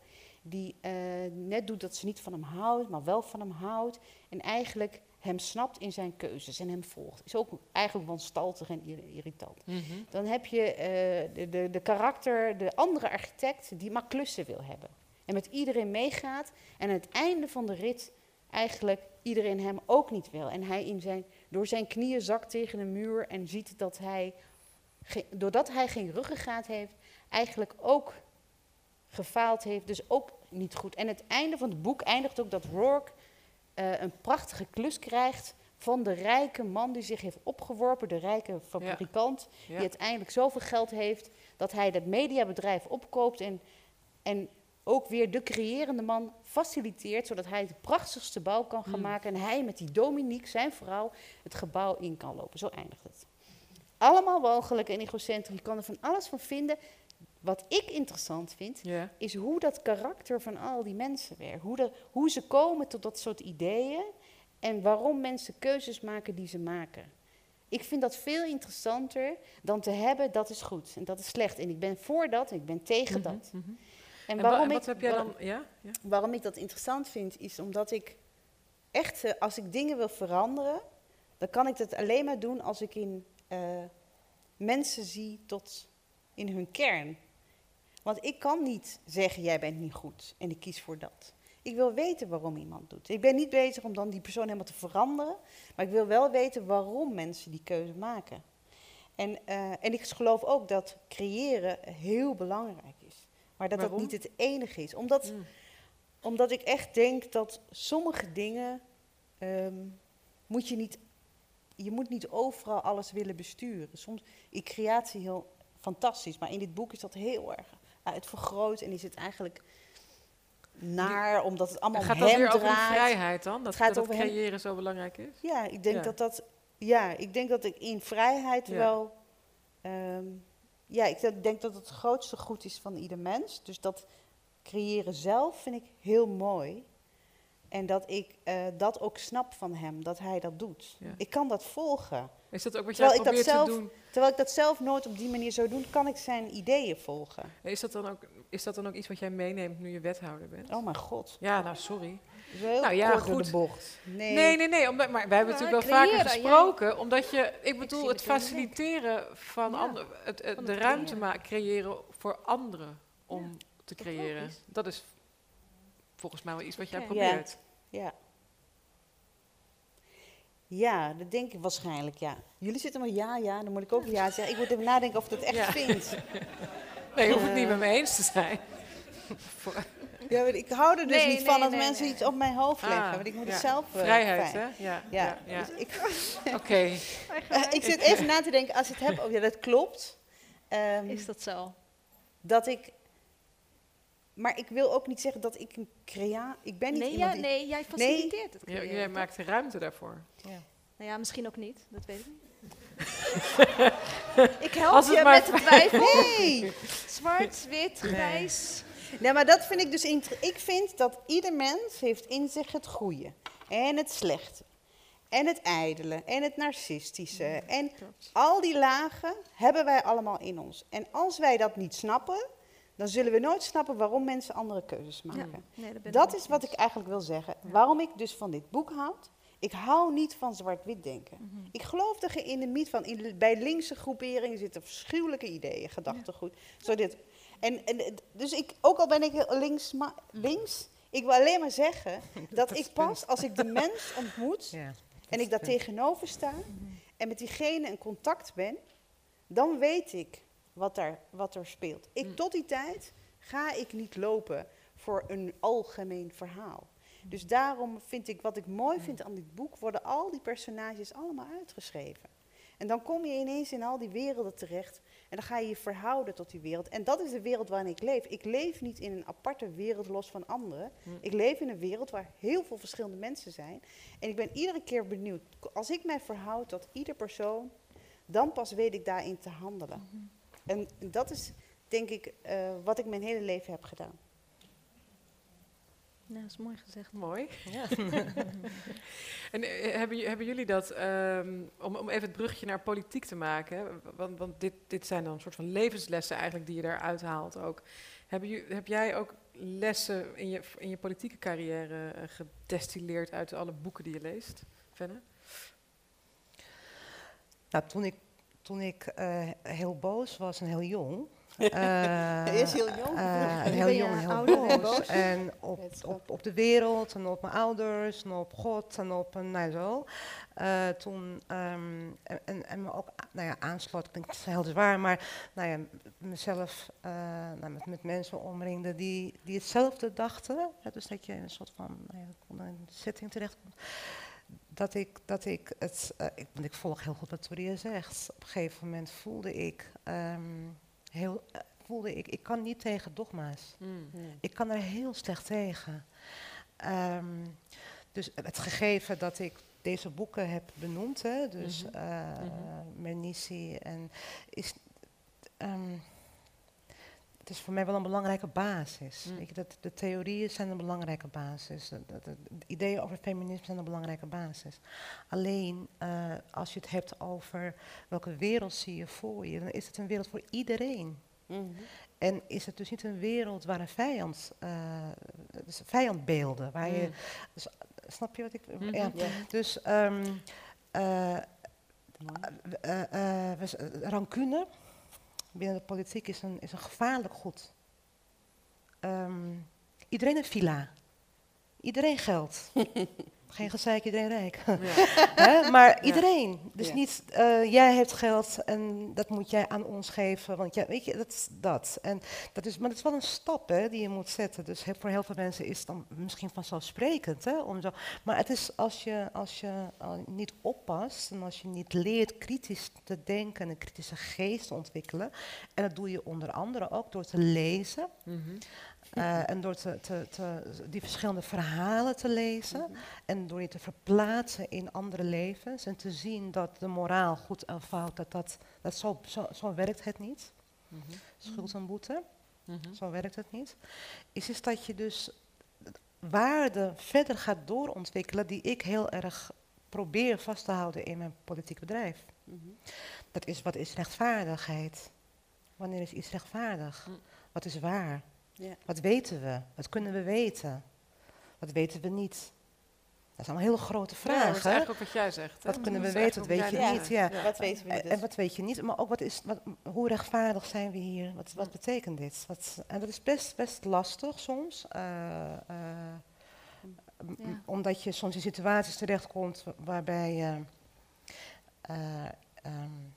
die uh, net doet dat ze niet van hem houdt, maar wel van hem houdt. En eigenlijk hem snapt in zijn keuzes en hem volgt. Is ook eigenlijk wanstaltig en irritant. -hmm. Dan heb je uh, de, de, de karakter, de andere architect die maar klussen wil hebben. En met iedereen meegaat en aan het einde van de rit eigenlijk iedereen hem ook niet wil. En hij in zijn, door zijn knieën zakt tegen een muur en ziet dat hij, doordat hij geen ruggengraat heeft, eigenlijk ook gefaald heeft. Dus ook niet goed. En het einde van het boek eindigt ook dat Rourke uh, een prachtige klus krijgt van de rijke man die zich heeft opgeworpen, de rijke fabrikant, ja. Ja. die uiteindelijk zoveel geld heeft dat hij dat mediabedrijf opkoopt en, en ook weer de creërende man faciliteert, zodat hij het prachtigste bouw kan gaan mm. maken en hij met die Dominique, zijn vrouw, het gebouw in kan lopen. Zo eindigt het. Allemaal walgelijk en egocentrisch. Je kan er van alles van vinden. Wat ik interessant vind, is hoe dat karakter van al die mensen werkt. Hoe, de, hoe ze komen tot dat soort ideeën en waarom mensen keuzes maken die ze maken. Ik vind dat veel interessanter dan te hebben dat is goed en dat is slecht. En ik ben voor dat en ik ben tegen mm -hmm, dat. Mm -hmm. En, waarom, en ik, heb jij dan, ja? ja? waarom ik dat interessant vind, is omdat ik echt, uh, als ik dingen wil veranderen, dan kan ik dat alleen maar doen als ik in uh, mensen zie tot in hun kern. Want ik kan niet zeggen, jij bent niet goed en ik kies voor dat. Ik wil weten waarom iemand doet. Ik ben niet bezig om dan die persoon helemaal te veranderen, maar ik wil wel weten waarom mensen die keuze maken. En, uh, en ik geloof ook dat creëren heel belangrijk is. Maar dat Waarom? dat niet het enige is. Omdat, mm. omdat ik echt denk dat sommige dingen um, moet je niet. Je moet niet overal alles willen besturen. Soms is creatie heel fantastisch, maar in dit boek is dat heel erg uitvergroot en is het eigenlijk naar, omdat het allemaal gaat om hem draait. over vrijheid dan? Dat, het gaat dat over creëren hem. zo belangrijk is? Ja, ik denk Ja. dat dat. Ja, ik denk dat ik in vrijheid Ja. wel. ehm, ja, ik denk dat het grootste goed is van ieder mens. Dus dat creëren zelf vind ik heel mooi. En dat ik uh, dat ook snap van hem, dat hij dat doet. Ja. Ik kan dat volgen. Is dat ook wat terwijl jij probeert zelf, te doen? Terwijl ik dat zelf nooit op die manier zou doen, kan ik zijn ideeën volgen. Is dat dan ook, is dat dan ook iets wat jij meeneemt nu je wethouder bent? Oh mijn god. Ja, nou sorry. Heel nou ja, goed. de bocht. Nee, nee, nee. nee omdat, maar wij hebben Ja, natuurlijk wel vaker gesproken, omdat je, ik bedoel, het faciliteren van anderen, het, de ruimte creëren. ma- creëren voor anderen om te creëren. Dat is volgens mij wel iets wat jij probeert. Ja. Ja, dat denk ik waarschijnlijk, ja. Jullie zitten maar ja, ja, dan moet ik ook ja zeggen. Ik moet even nadenken of ik dat echt Ja. vind. Nee, je hoeft het Eh. niet met me eens te zijn. Ja, maar ik hou er dus Nee, niet nee, van dat nee, mensen nee. iets op mijn hoofd leggen. Ah, want ik moet ja. het zelf... eh, Vrijheid, fijn. hè? Ja, Ja, dus ik, Oké. Eh, ik zit even na te denken, als je het hebt over... Ja, dat klopt. Ehm, Is dat zo? dat ik... Maar ik wil ook niet zeggen dat ik een crea... Ik ben niet Nee, iemand ja, die... nee, jij faciliteert het. Ja, creëren, jij maakt de ruimte daarvoor. Nou ja, misschien ook niet, dat weet ik niet. ik help je met de twijfel. Nee. Zwart, wit, grijs. Nee, maar dat vind ik dus... inter- Ik vind dat ieder mens heeft in zich het goede. En het slechte. En het ijdele. En het narcistische. En al die lagen hebben wij allemaal in ons. En als wij dat niet snappen... dan zullen we nooit snappen waarom mensen andere keuzes maken. Nee, dat is wat ik eigenlijk wil zeggen. Waarom ik dus van dit boek houd. Ik hou niet van zwart-wit denken. Mhm. Ik geloof er in de niet van. In, bij linkse groeperingen zitten afschuwelijke ideeën, gedachtegoed. Zo dit. En, en, het- dus ik, ook al ben ik links, links, ik wil alleen maar zeggen dat ik pas als ik de mens ontmoet Ja, en ik daar tegenover sta en met diegene in contact ben, dan weet ik wat er, wat er speelt. Ik, Tot die tijd ga ik niet lopen voor een algemeen verhaal. Dus daarom vind ik, wat ik mooi vind aan dit boek, worden al die personages allemaal uitgeschreven. En dan kom je ineens in al die werelden terecht en dan ga je je verhouden tot die wereld. En dat is de wereld waarin ik leef. Ik leef niet in een aparte wereld los van anderen. Ik leef in een wereld waar heel veel verschillende mensen zijn. En ik ben iedere keer benieuwd. Als ik mij verhoud tot ieder persoon, dan pas weet ik daarin te handelen. En dat is, denk ik, eh, wat ik mijn hele leven heb gedaan. Nou, dat is mooi gezegd. Mooi. en eh, hebben, jullie dat, ehm, om, om even het brugje naar politiek te maken, hè, want, want dit, dit zijn dan een soort van levenslessen eigenlijk die je daaruit haalt ook. Hebben heb jij ook lessen in je, in je politieke carrière eh, gedestilleerd uit alle boeken die je leest, Fenne? Nou, toen ik, toen ik eh, heel boos was en heel jong. Heel jong? eh, Nu heel jong en heel ouder en boos. boos? En op, op, op de wereld en op mijn ouders en op God en op een, nou zo. Toen, ehm, en, en, en me ook nou ja, aansloot, klinkt heel zwaar, maar nou ja, mezelf nou, met, met mensen omringde die, die hetzelfde dachten. Dus dat je in een soort van nou ja, onder een setting terechtkomt dat ik, dat ik het, eh, ik, want ik volg heel goed wat Toria zegt. Op een gegeven moment voelde ik, ehm, heel, eh, voelde ik, ik kan niet tegen dogma's. Mm. Ik kan er heel slecht tegen. Ehm, dus het gegeven dat ik deze boeken heb benoemd, hè, dus Mhm. Mernissi en is, ehm, het is voor mij wel een belangrijke basis. Mm. Weet je, dat, de theorieën zijn een belangrijke basis. De, de- de- de ideeën over feminisme zijn een belangrijke basis. Alleen eh, als je het hebt over welke wereld zie je voor je, dan is het een wereld voor iedereen. En is het dus niet een wereld waar een vijand, eh, dus vijandbeelden, waar je, Mm. dus, snap je wat ik, Mhm. ja. Dus eh, eh, eh, we z- rancune binnen de politiek is een, is een gevaarlijk goed. Ehm, iedereen heeft villa. Iedereen geld. Geen gezeik, iedereen rijk. Maar iedereen. Dus Ja. niet, eh, jij hebt geld en dat moet jij aan ons geven. Want ja, weet je, dat is dat. En dat is, maar dat is wel een stap hè, die je moet zetten. Dus voor heel veel mensen is het dan misschien vanzelfsprekend. Hè, om zo. Maar het is als je, als je eh, niet oppast en als je niet leert kritisch te denken en een kritische geest te ontwikkelen. En dat doe je onder andere ook door te lezen. Mhm. Eh, en door te, te, te, die verschillende verhalen te lezen en door je te verplaatsen in andere levens en te zien dat de moraal goed en fout, dat, dat, dat zo, zo, zo werkt het niet. Schuld en boete, Mhm. zo werkt het niet. Is, is dat je dus waarde verder gaat doorontwikkelen die ik heel erg probeer vast te houden in mijn politiek bedrijf. Mhm. Dat is wat is rechtvaardigheid? Wanneer is iets rechtvaardig? Mm. Wat is waar? Wat weten we? Wat kunnen we weten? Wat weten we niet? Dat zijn allemaal hele grote vragen. Ja, dat is eigenlijk wat jij zegt. Wat kunnen we weten, wat weet je niet? Ja. Wat weten we niet? En wat weet je niet? Maar ook wat is, wat, hoe rechtvaardig zijn we hier? Wat, wat betekent dit? Wat, en dat is best, best lastig soms. Uh, uh, Omdat je soms in situaties terechtkomt waarbij je... Uh, um,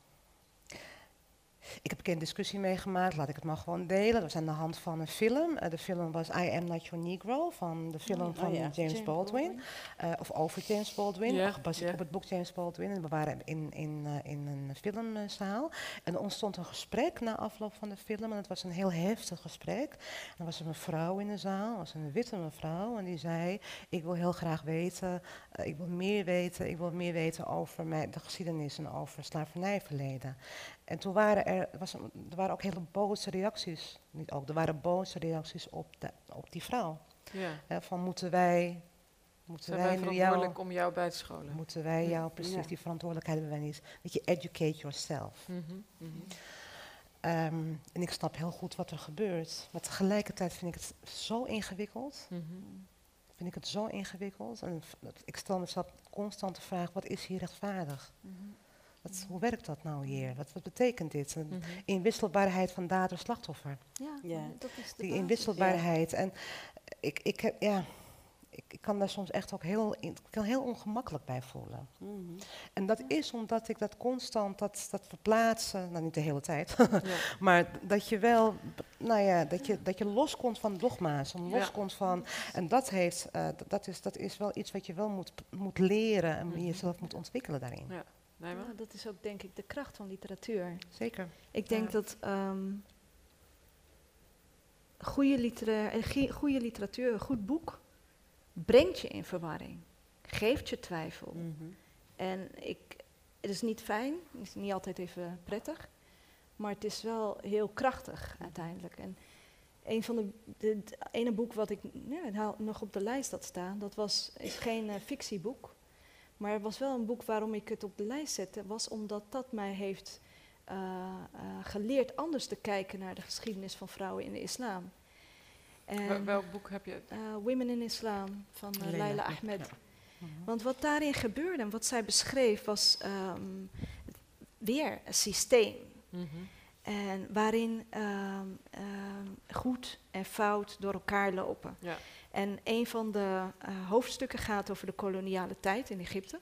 ik heb een keer een discussie meegemaakt, laat ik het maar gewoon delen. Dat was aan de hand van een film. Uh, de film was I Am Not Your Negro, van de film oh, van oh James, Baldwin. Uh, of over James Baldwin, yeah, gebaseerd yeah. op het boek James Baldwin. En we waren in, in, uh, in een filmzaal. En er ontstond een gesprek na afloop van de film. En het was een heel heftig gesprek. En er was een mevrouw in de zaal, was een witte mevrouw. En die zei, ik wil heel graag weten, ik wil meer weten, ik wil meer weten over mijn, de geschiedenis en over slavernijverleden. En toen waren er, was, er waren ook hele boze reacties. Niet ook, er waren boze reacties op, de, op die vrouw. Ja. van moeten wij. Moeten Zijn wij, wij verantwoordelijk jou, om jou bij te scholen? Moeten wij jou, precies, die verantwoordelijkheid hebben wij niet. Dat je educate yourself. Mm -hmm, um, en ik snap heel goed wat er gebeurt. Maar tegelijkertijd vind ik het zo ingewikkeld. Mm -hmm. Vind ik het zo ingewikkeld. En ik stel mezelf constant de vraag: wat is hier rechtvaardig? Mm -hmm. Wat, hoe werkt dat nou hier? Wat, wat betekent dit? Een mm inwisselbaarheid van dader-slachtoffer. Ja, ja, dat is de Die inwisselbaarheid. En ik, ik, heb, ja, ik, ik, kan daar soms echt ook heel, ik kan heel ongemakkelijk bij voelen. Mhm. En dat is omdat ik dat constant, dat, dat verplaatsen, nou niet de hele tijd, maar dat je wel, nou ja, dat je, dat je loskomt van dogma's, en loskomt van, en dat heeft, uh, dat, is, dat is wel iets wat je wel moet, moet leren en mm jezelf moet ontwikkelen daarin. Ja. Ja, dat is ook denk ik de kracht van literatuur. Zeker. Ik denk dat um, goede, litera eh, goede literatuur, een goed boek, brengt je in verwarring. Geeft je twijfel. Mm -hmm. En ik, het is niet fijn, het is niet altijd even prettig, maar het is wel heel krachtig uiteindelijk. En een van de, de, het ene boek wat ik ja, nog op de lijst had staan, dat was, is geen uh, fictieboek. Maar het was wel een boek waarom ik het op de lijst zette, was omdat dat mij heeft uh, uh, geleerd anders te kijken naar de geschiedenis van vrouwen in de islam. En, welk boek heb je? Uh, Women in Islam van uh, Leila Ahmed. Mhm. Want wat daarin gebeurde en wat zij beschreef was um, weer een systeem. Mm -hmm. En waarin um, um, goed en fout door elkaar lopen. Ja. En een van de uh, hoofdstukken gaat over de koloniale tijd in Egypte.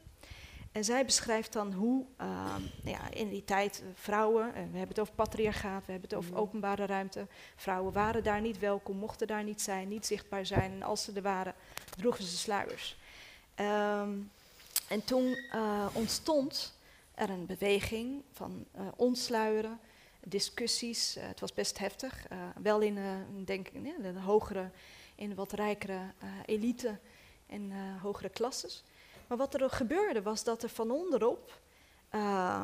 En zij beschrijft dan hoe uh, ja, in die tijd uh, vrouwen, we hebben het over patriarchaat, we hebben het over mhm. openbare ruimte. Vrouwen waren daar niet welkom, mochten daar niet zijn, niet zichtbaar zijn. En als ze er waren, droegen ze sluiers. Um, en toen uh, ontstond er een beweging van ontsluieren, discussies. het was best heftig, wel in, denk ik, ja, de hogere in wat rijkere uh, elite en uh, hogere klasses. Maar wat er gebeurde was dat er van onderop, uh,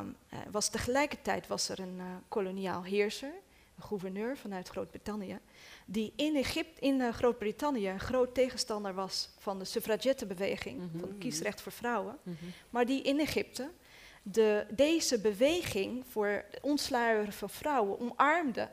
was tegelijkertijd was er een koloniaal heerser, een gouverneur vanuit Groot-Brittannië, die in, Egypte, in Groot-Brittannië een groot tegenstander was van de suffragettenbeweging, mm van het kiesrecht voor vrouwen, mm -hmm. maar die in Egypte de, deze beweging voor het ontsluieren van vrouwen omarmde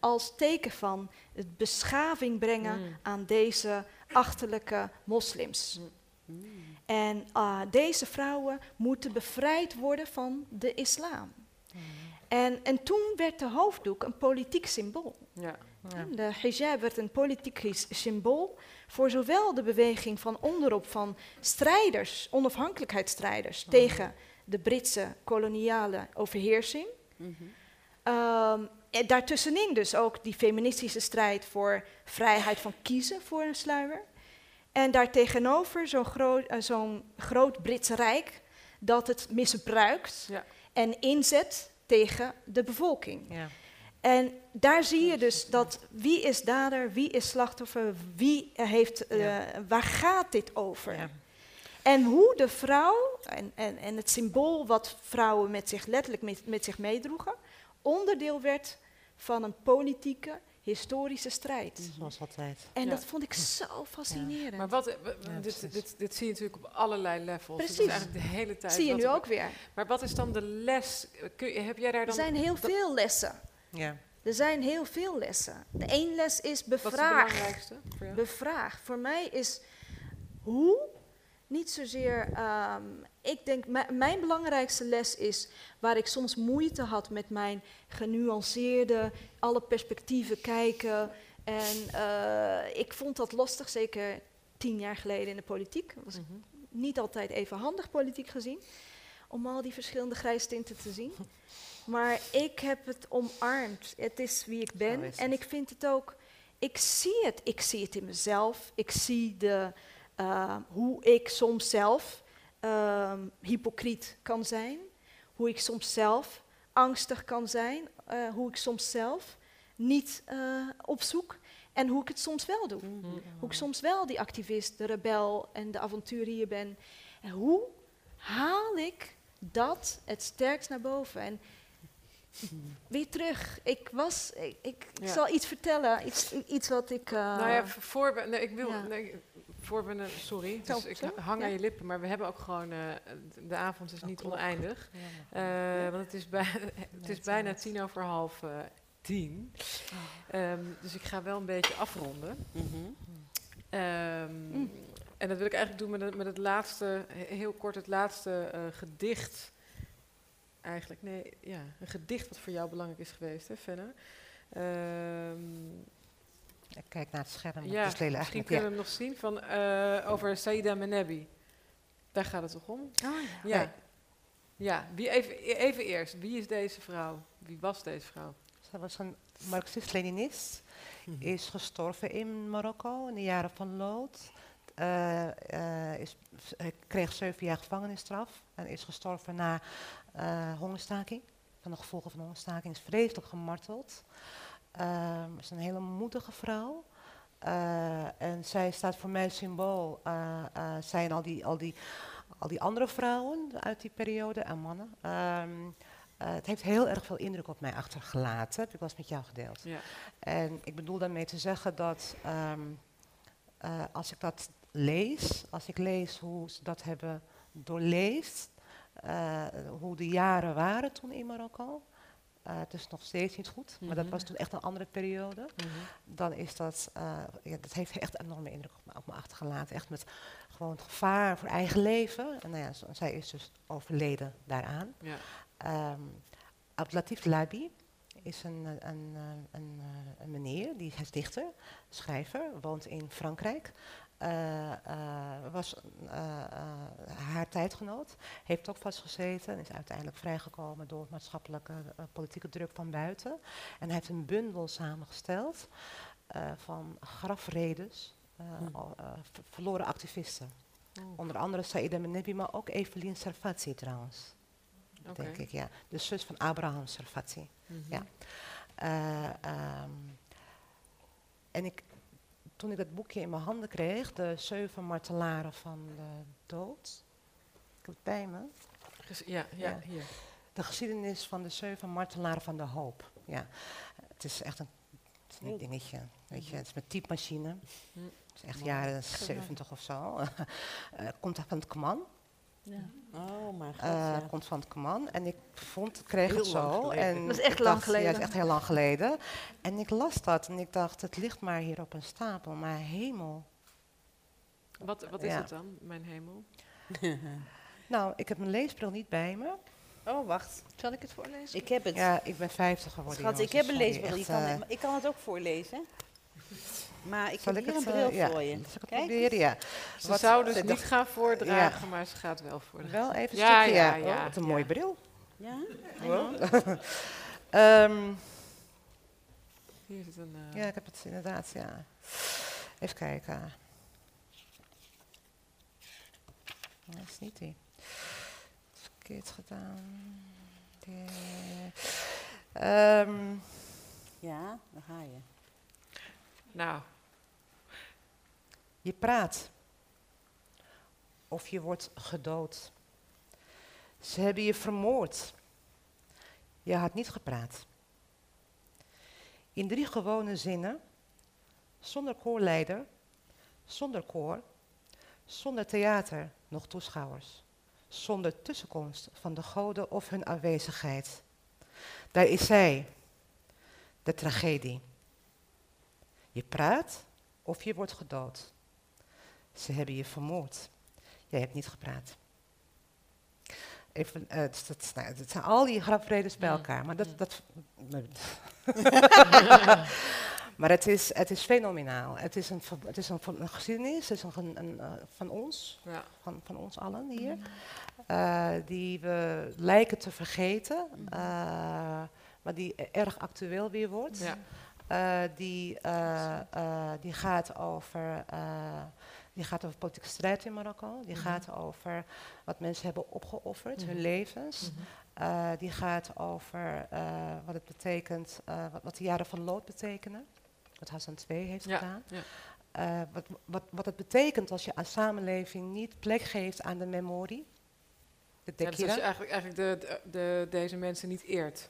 als teken van het beschaving brengen mm. aan deze achterlijke moslims. Mm. En uh, deze vrouwen moeten bevrijd worden van de islam. Mm. En, en toen werd de hoofddoek een politiek symbool. Ja. Ja. De hijab werd een politiek symbool voor zowel de beweging van onderop van strijders, onafhankelijkheidsstrijders, mm. tegen de Britse koloniale overheersing. Mm -hmm. um, en daartussenin dus ook die feministische strijd voor vrijheid van kiezen voor een sluier. En daartegenover zo'n groot, uh, groot Brits Rijk dat het misbruikt ja. en inzet tegen de bevolking. Ja. En daar zie je dus dat wie is dader, wie is slachtoffer, wie heeft, uh, waar gaat dit over? Ja. En hoe de vrouw en, en, en het symbool wat vrouwen met zich letterlijk met, met zich meedroegen, onderdeel werd van een politieke, historische strijd. Zoals altijd. En Ja. dat vond ik zo fascinerend. Maar wat, w- w- Ja, dit, dit, dit zie je natuurlijk op allerlei levels. Het Precies. is eigenlijk de hele tijd. Zie je nu er- ook weer. Maar wat is dan de les? Kun je, heb jij daar Er dan... zijn heel veel lessen. Ja. Er zijn heel veel lessen. De één les is Wat is de bevraag. belangrijkste voor jou? Bevraag. Voor mij is hoe, niet zozeer. ehm, ik denk, mi- mijn belangrijkste les is waar ik soms moeite had met mijn genuanceerde, alle perspectieven kijken. En eh, ik vond dat lastig, zeker tien jaar geleden in de politiek. Dat was Mhm. niet altijd even handig politiek gezien, om al die verschillende grijstinten te zien. Maar ik heb het omarmd. Het is wie ik ben. En ik vind het ook. Ik zie het. Ik zie het in mezelf. Ik zie de, eh, hoe ik soms zelf ehm, hypocriet kan zijn. Hoe ik soms zelf angstig kan zijn. eh, hoe ik soms zelf niet eh, opzoek. En hoe ik het soms wel doe. Hoe ik soms wel die activist, de rebel en de avonturier ben. En hoe haal ik dat het sterkst naar boven? En weer terug. Ik was, ik, ik, ik Ja. zal iets vertellen, iets, iets wat ik. eh, nou ja, voor nee, ik wil, ja. nee, voor we, een- sorry, dus ik hang aan je lippen, maar we hebben ook gewoon, eh, de- avond is niet oneindig. Eh, want het is, bij, het is bijna tien over half eh, tien. Ehm, dus ik ga wel een beetje afronden. Ehm, En dat wil ik eigenlijk doen met, het- met het laatste, he- heel kort het laatste eh, gedicht. Eigenlijk, nee, ja, een gedicht wat voor jou belangrijk is geweest, hè, Fenne? Ehm, Ik kijk naar het scherm. ja, het is heel misschien eigenlijk, kunnen ja. we hem nog zien van, eh, over Saïda Menebi. Daar gaat het toch om? Oh ja. Ja. Nee. Ja, wie, even, even eerst. Wie is deze vrouw? Wie was deze vrouw? Zij was een Marxist-Leninist. Is gestorven in Marokko in de jaren van Lood. Eh, eh, is, hij kreeg zeven jaar gevangenisstraf en is gestorven na eh, hongerstaking. Van de gevolgen van de hongerstaking is vreselijk gemarteld. Ehm is een hele moedige vrouw. Eh, en zij staat voor mij symbool. eh eh, zij en al die, al, die, al die andere vrouwen uit die periode en mannen. Ehm, eh, het heeft heel erg veel indruk op mij achtergelaten. Heb ik wel eens met jou gedeeld. Ja. En ik bedoel daarmee te zeggen dat ehm, eh, als ik dat lees, als ik lees hoe ze dat hebben doorleefd, hoe de jaren waren toen in Marokko. Eh, het is nog steeds niet goed, maar dat Mhm. was toen echt een andere periode. Dan is dat, eh, ja, dat heeft echt een enorme indruk op me, op me achtergelaten. Echt met gewoon het gevaar voor eigen leven. En nou ja, zij is dus overleden daaraan. Ja. Ehm, Abdelatif Labi is een, eh, een, een, een meneer, die is dichter, schrijver, woont in Frankrijk. Eh, eh, was eh, haar tijdgenoot, heeft ook vastgezeten en is uiteindelijk vrijgekomen door maatschappelijke politieke druk van buiten. En hij heeft een bundel samengesteld van grafredes, ver- verloren activisten. Onder andere Saïda Menebi, maar ook Evelien Sarfati trouwens. Oké. Denk ik, ja. De zus van Abraham Sarfati. Mhm. Ja. Eh, ehm, en ik, toen ik dat boekje in mijn handen kreeg, de zeven martelaren van de dood. Ik heb het bij me. Ja, ja, hier. De geschiedenis van de zeven martelaren van de hoop. Ja. Het is echt een, dingetje. Weet je, het is met typemachine. Hm. Het is echt jaren Geweldig. 70 of zo. Eh, komt van het Kaman. Ja. Oh, maar god, ja. komt van het Kaman. En ik vond, kreeg Heel het zo. En Dat is echt ik lang dacht, geleden. Ja, dat is echt heel lang geleden. En ik las dat en ik dacht, het ligt maar hier op een stapel. Maar hemel. Wat, wat is Ja. het dan, mijn hemel? Nou, ik heb mijn leesbril niet bij me. Oh, wacht. Zal ik het voorlezen? Ik heb het. Ja, ik ben 50 geworden. Schat, ik heb een sorry, leesbril. Echt, kan, eh, het- ik kan het ook voorlezen. Maar ik zal heb ik hier een het, bril eh, ja, voor je. zal ik het Kijk proberen? Ja. Ze Wat- zou dus niet dacht- gaan voordragen, Ja. maar ze gaat wel voordragen. Wel even ja, stukje, ja, ja. Oh, wat een ja. mooie bril. Ja? Ehm, Hier zit een... eh, ja, ik heb het inderdaad, ja. Even kijken. Dat is niet die. Verkeerd gedaan. Die. Ehm, Ja, daar ga je. Nou, je praat. Of je wordt gedood. Ze hebben je vermoord. Je had niet gepraat. In drie gewone zinnen, zonder koorleider, zonder koor, zonder theater, nog toeschouwers, zonder tussenkomst van de goden of hun aanwezigheid. Daar is zij, de tragedie. Je praat of je wordt gedood. Ze hebben je vermoord. Jij hebt niet gepraat. Even, uh, dat, nou, dat, zijn al die grapredens bij elkaar. Maar, dat, dat maar het is, het is fenomenaal. Het is een, het is een, een geschiedenis het is een, een, uh, van ons, ja. van, van ons allen hier, uh, die we lijken te vergeten, maar die erg actueel weer wordt. Ja. die, die gaat over die gaat over politieke strijd in Marokko. Die mhm. gaat over wat mensen hebben opgeofferd, hun mhm. levens. Mhm. Die gaat over wat het betekent, wat, wat, de jaren van lood betekenen. Wat Hassan II heeft ja, gedaan. Ja. wat, wat, wat het betekent als je aan samenleving niet plek geeft aan de memorie. De ja, dus als je eigenlijk, eigenlijk de, de, de, deze mensen niet eert.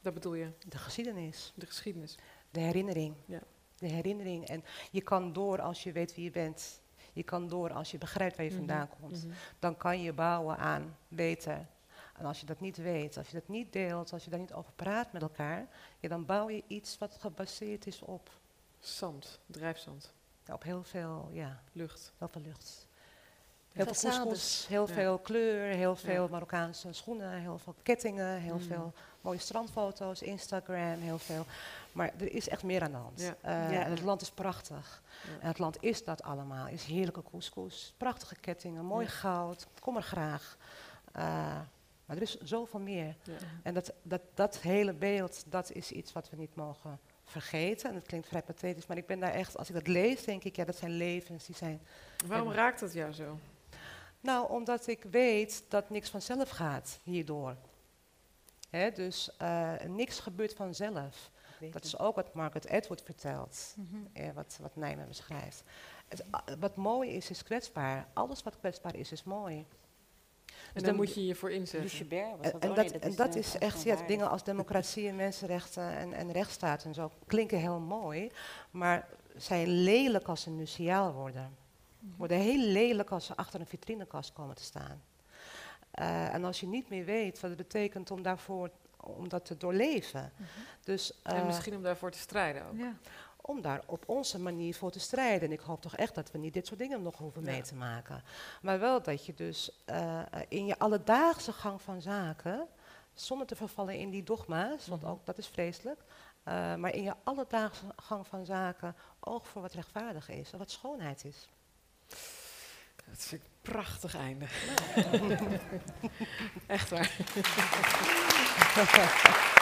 Dat bedoel je? De geschiedenis. De geschiedenis. De herinnering. Ja. De herinnering. En je kan door als je weet wie je bent. Je kan door als je begrijpt waar je mhm, vandaan komt. Mhm. Dan kan je bouwen aan weten. En als je dat niet weet, als je dat niet deelt, als je daar niet over praat met elkaar, ja, dan bouw je iets wat gebaseerd is op. Zand, drijfzand. op heel veel, ja. Lucht. Heel veel lucht. Heel veel couscous, heel veel kleur, heel veel Marokkaanse schoenen, heel veel kettingen, heel mm. veel mooie strandfoto's, Instagram, heel veel. Maar er is echt meer aan de hand. Ja. Uh, en het land is prachtig. En het land is dat allemaal. Is heerlijke couscous, prachtige kettingen, mooi goud. Kom er graag. Uh, maar er is zoveel meer. En dat, dat, dat hele beeld, dat is iets wat we niet mogen vergeten. En het klinkt vrij pathetisch, maar ik ben daar echt, als ik dat lees, denk ik, ja, dat zijn levens, die zijn... Waarom raakt dat jou zo? Nou, omdat ik weet dat niks vanzelf gaat hierdoor. Hè, dus uh, niks gebeurt vanzelf. Dat is ook wat Margaret Atwood vertelt, mm -hmm. wat, wat Nijmen beschrijft. Het, wat mooi is, is kwetsbaar. Alles wat kwetsbaar is, is mooi. Dus daar moet je je voor inzetten. Lucebert was dat en, dat, en dat is echt, ja, dingen als democratie en mensenrechten en, en rechtsstaat en zo klinken heel mooi, maar zijn lelijk als ze museaal worden. Mhm. Worden heel lelijk als ze achter een vitrinekast komen te staan. Uh, en als je niet meer weet wat het betekent om daarvoor om dat te doorleven. Mm -hmm. dus, uh, en misschien om daarvoor te strijden ook. Ja. Om daar op onze manier voor te strijden. En ik hoop toch echt dat we niet dit soort dingen nog hoeven ja. mee te maken. Maar wel dat je dus uh, in je alledaagse gang van zaken, zonder te vervallen in die dogma's, want mm -hmm. ook dat is vreselijk, uh, maar in je alledaagse gang van zaken oog voor wat rechtvaardig is en wat schoonheid is. Dat is een prachtig einde. Echt waar.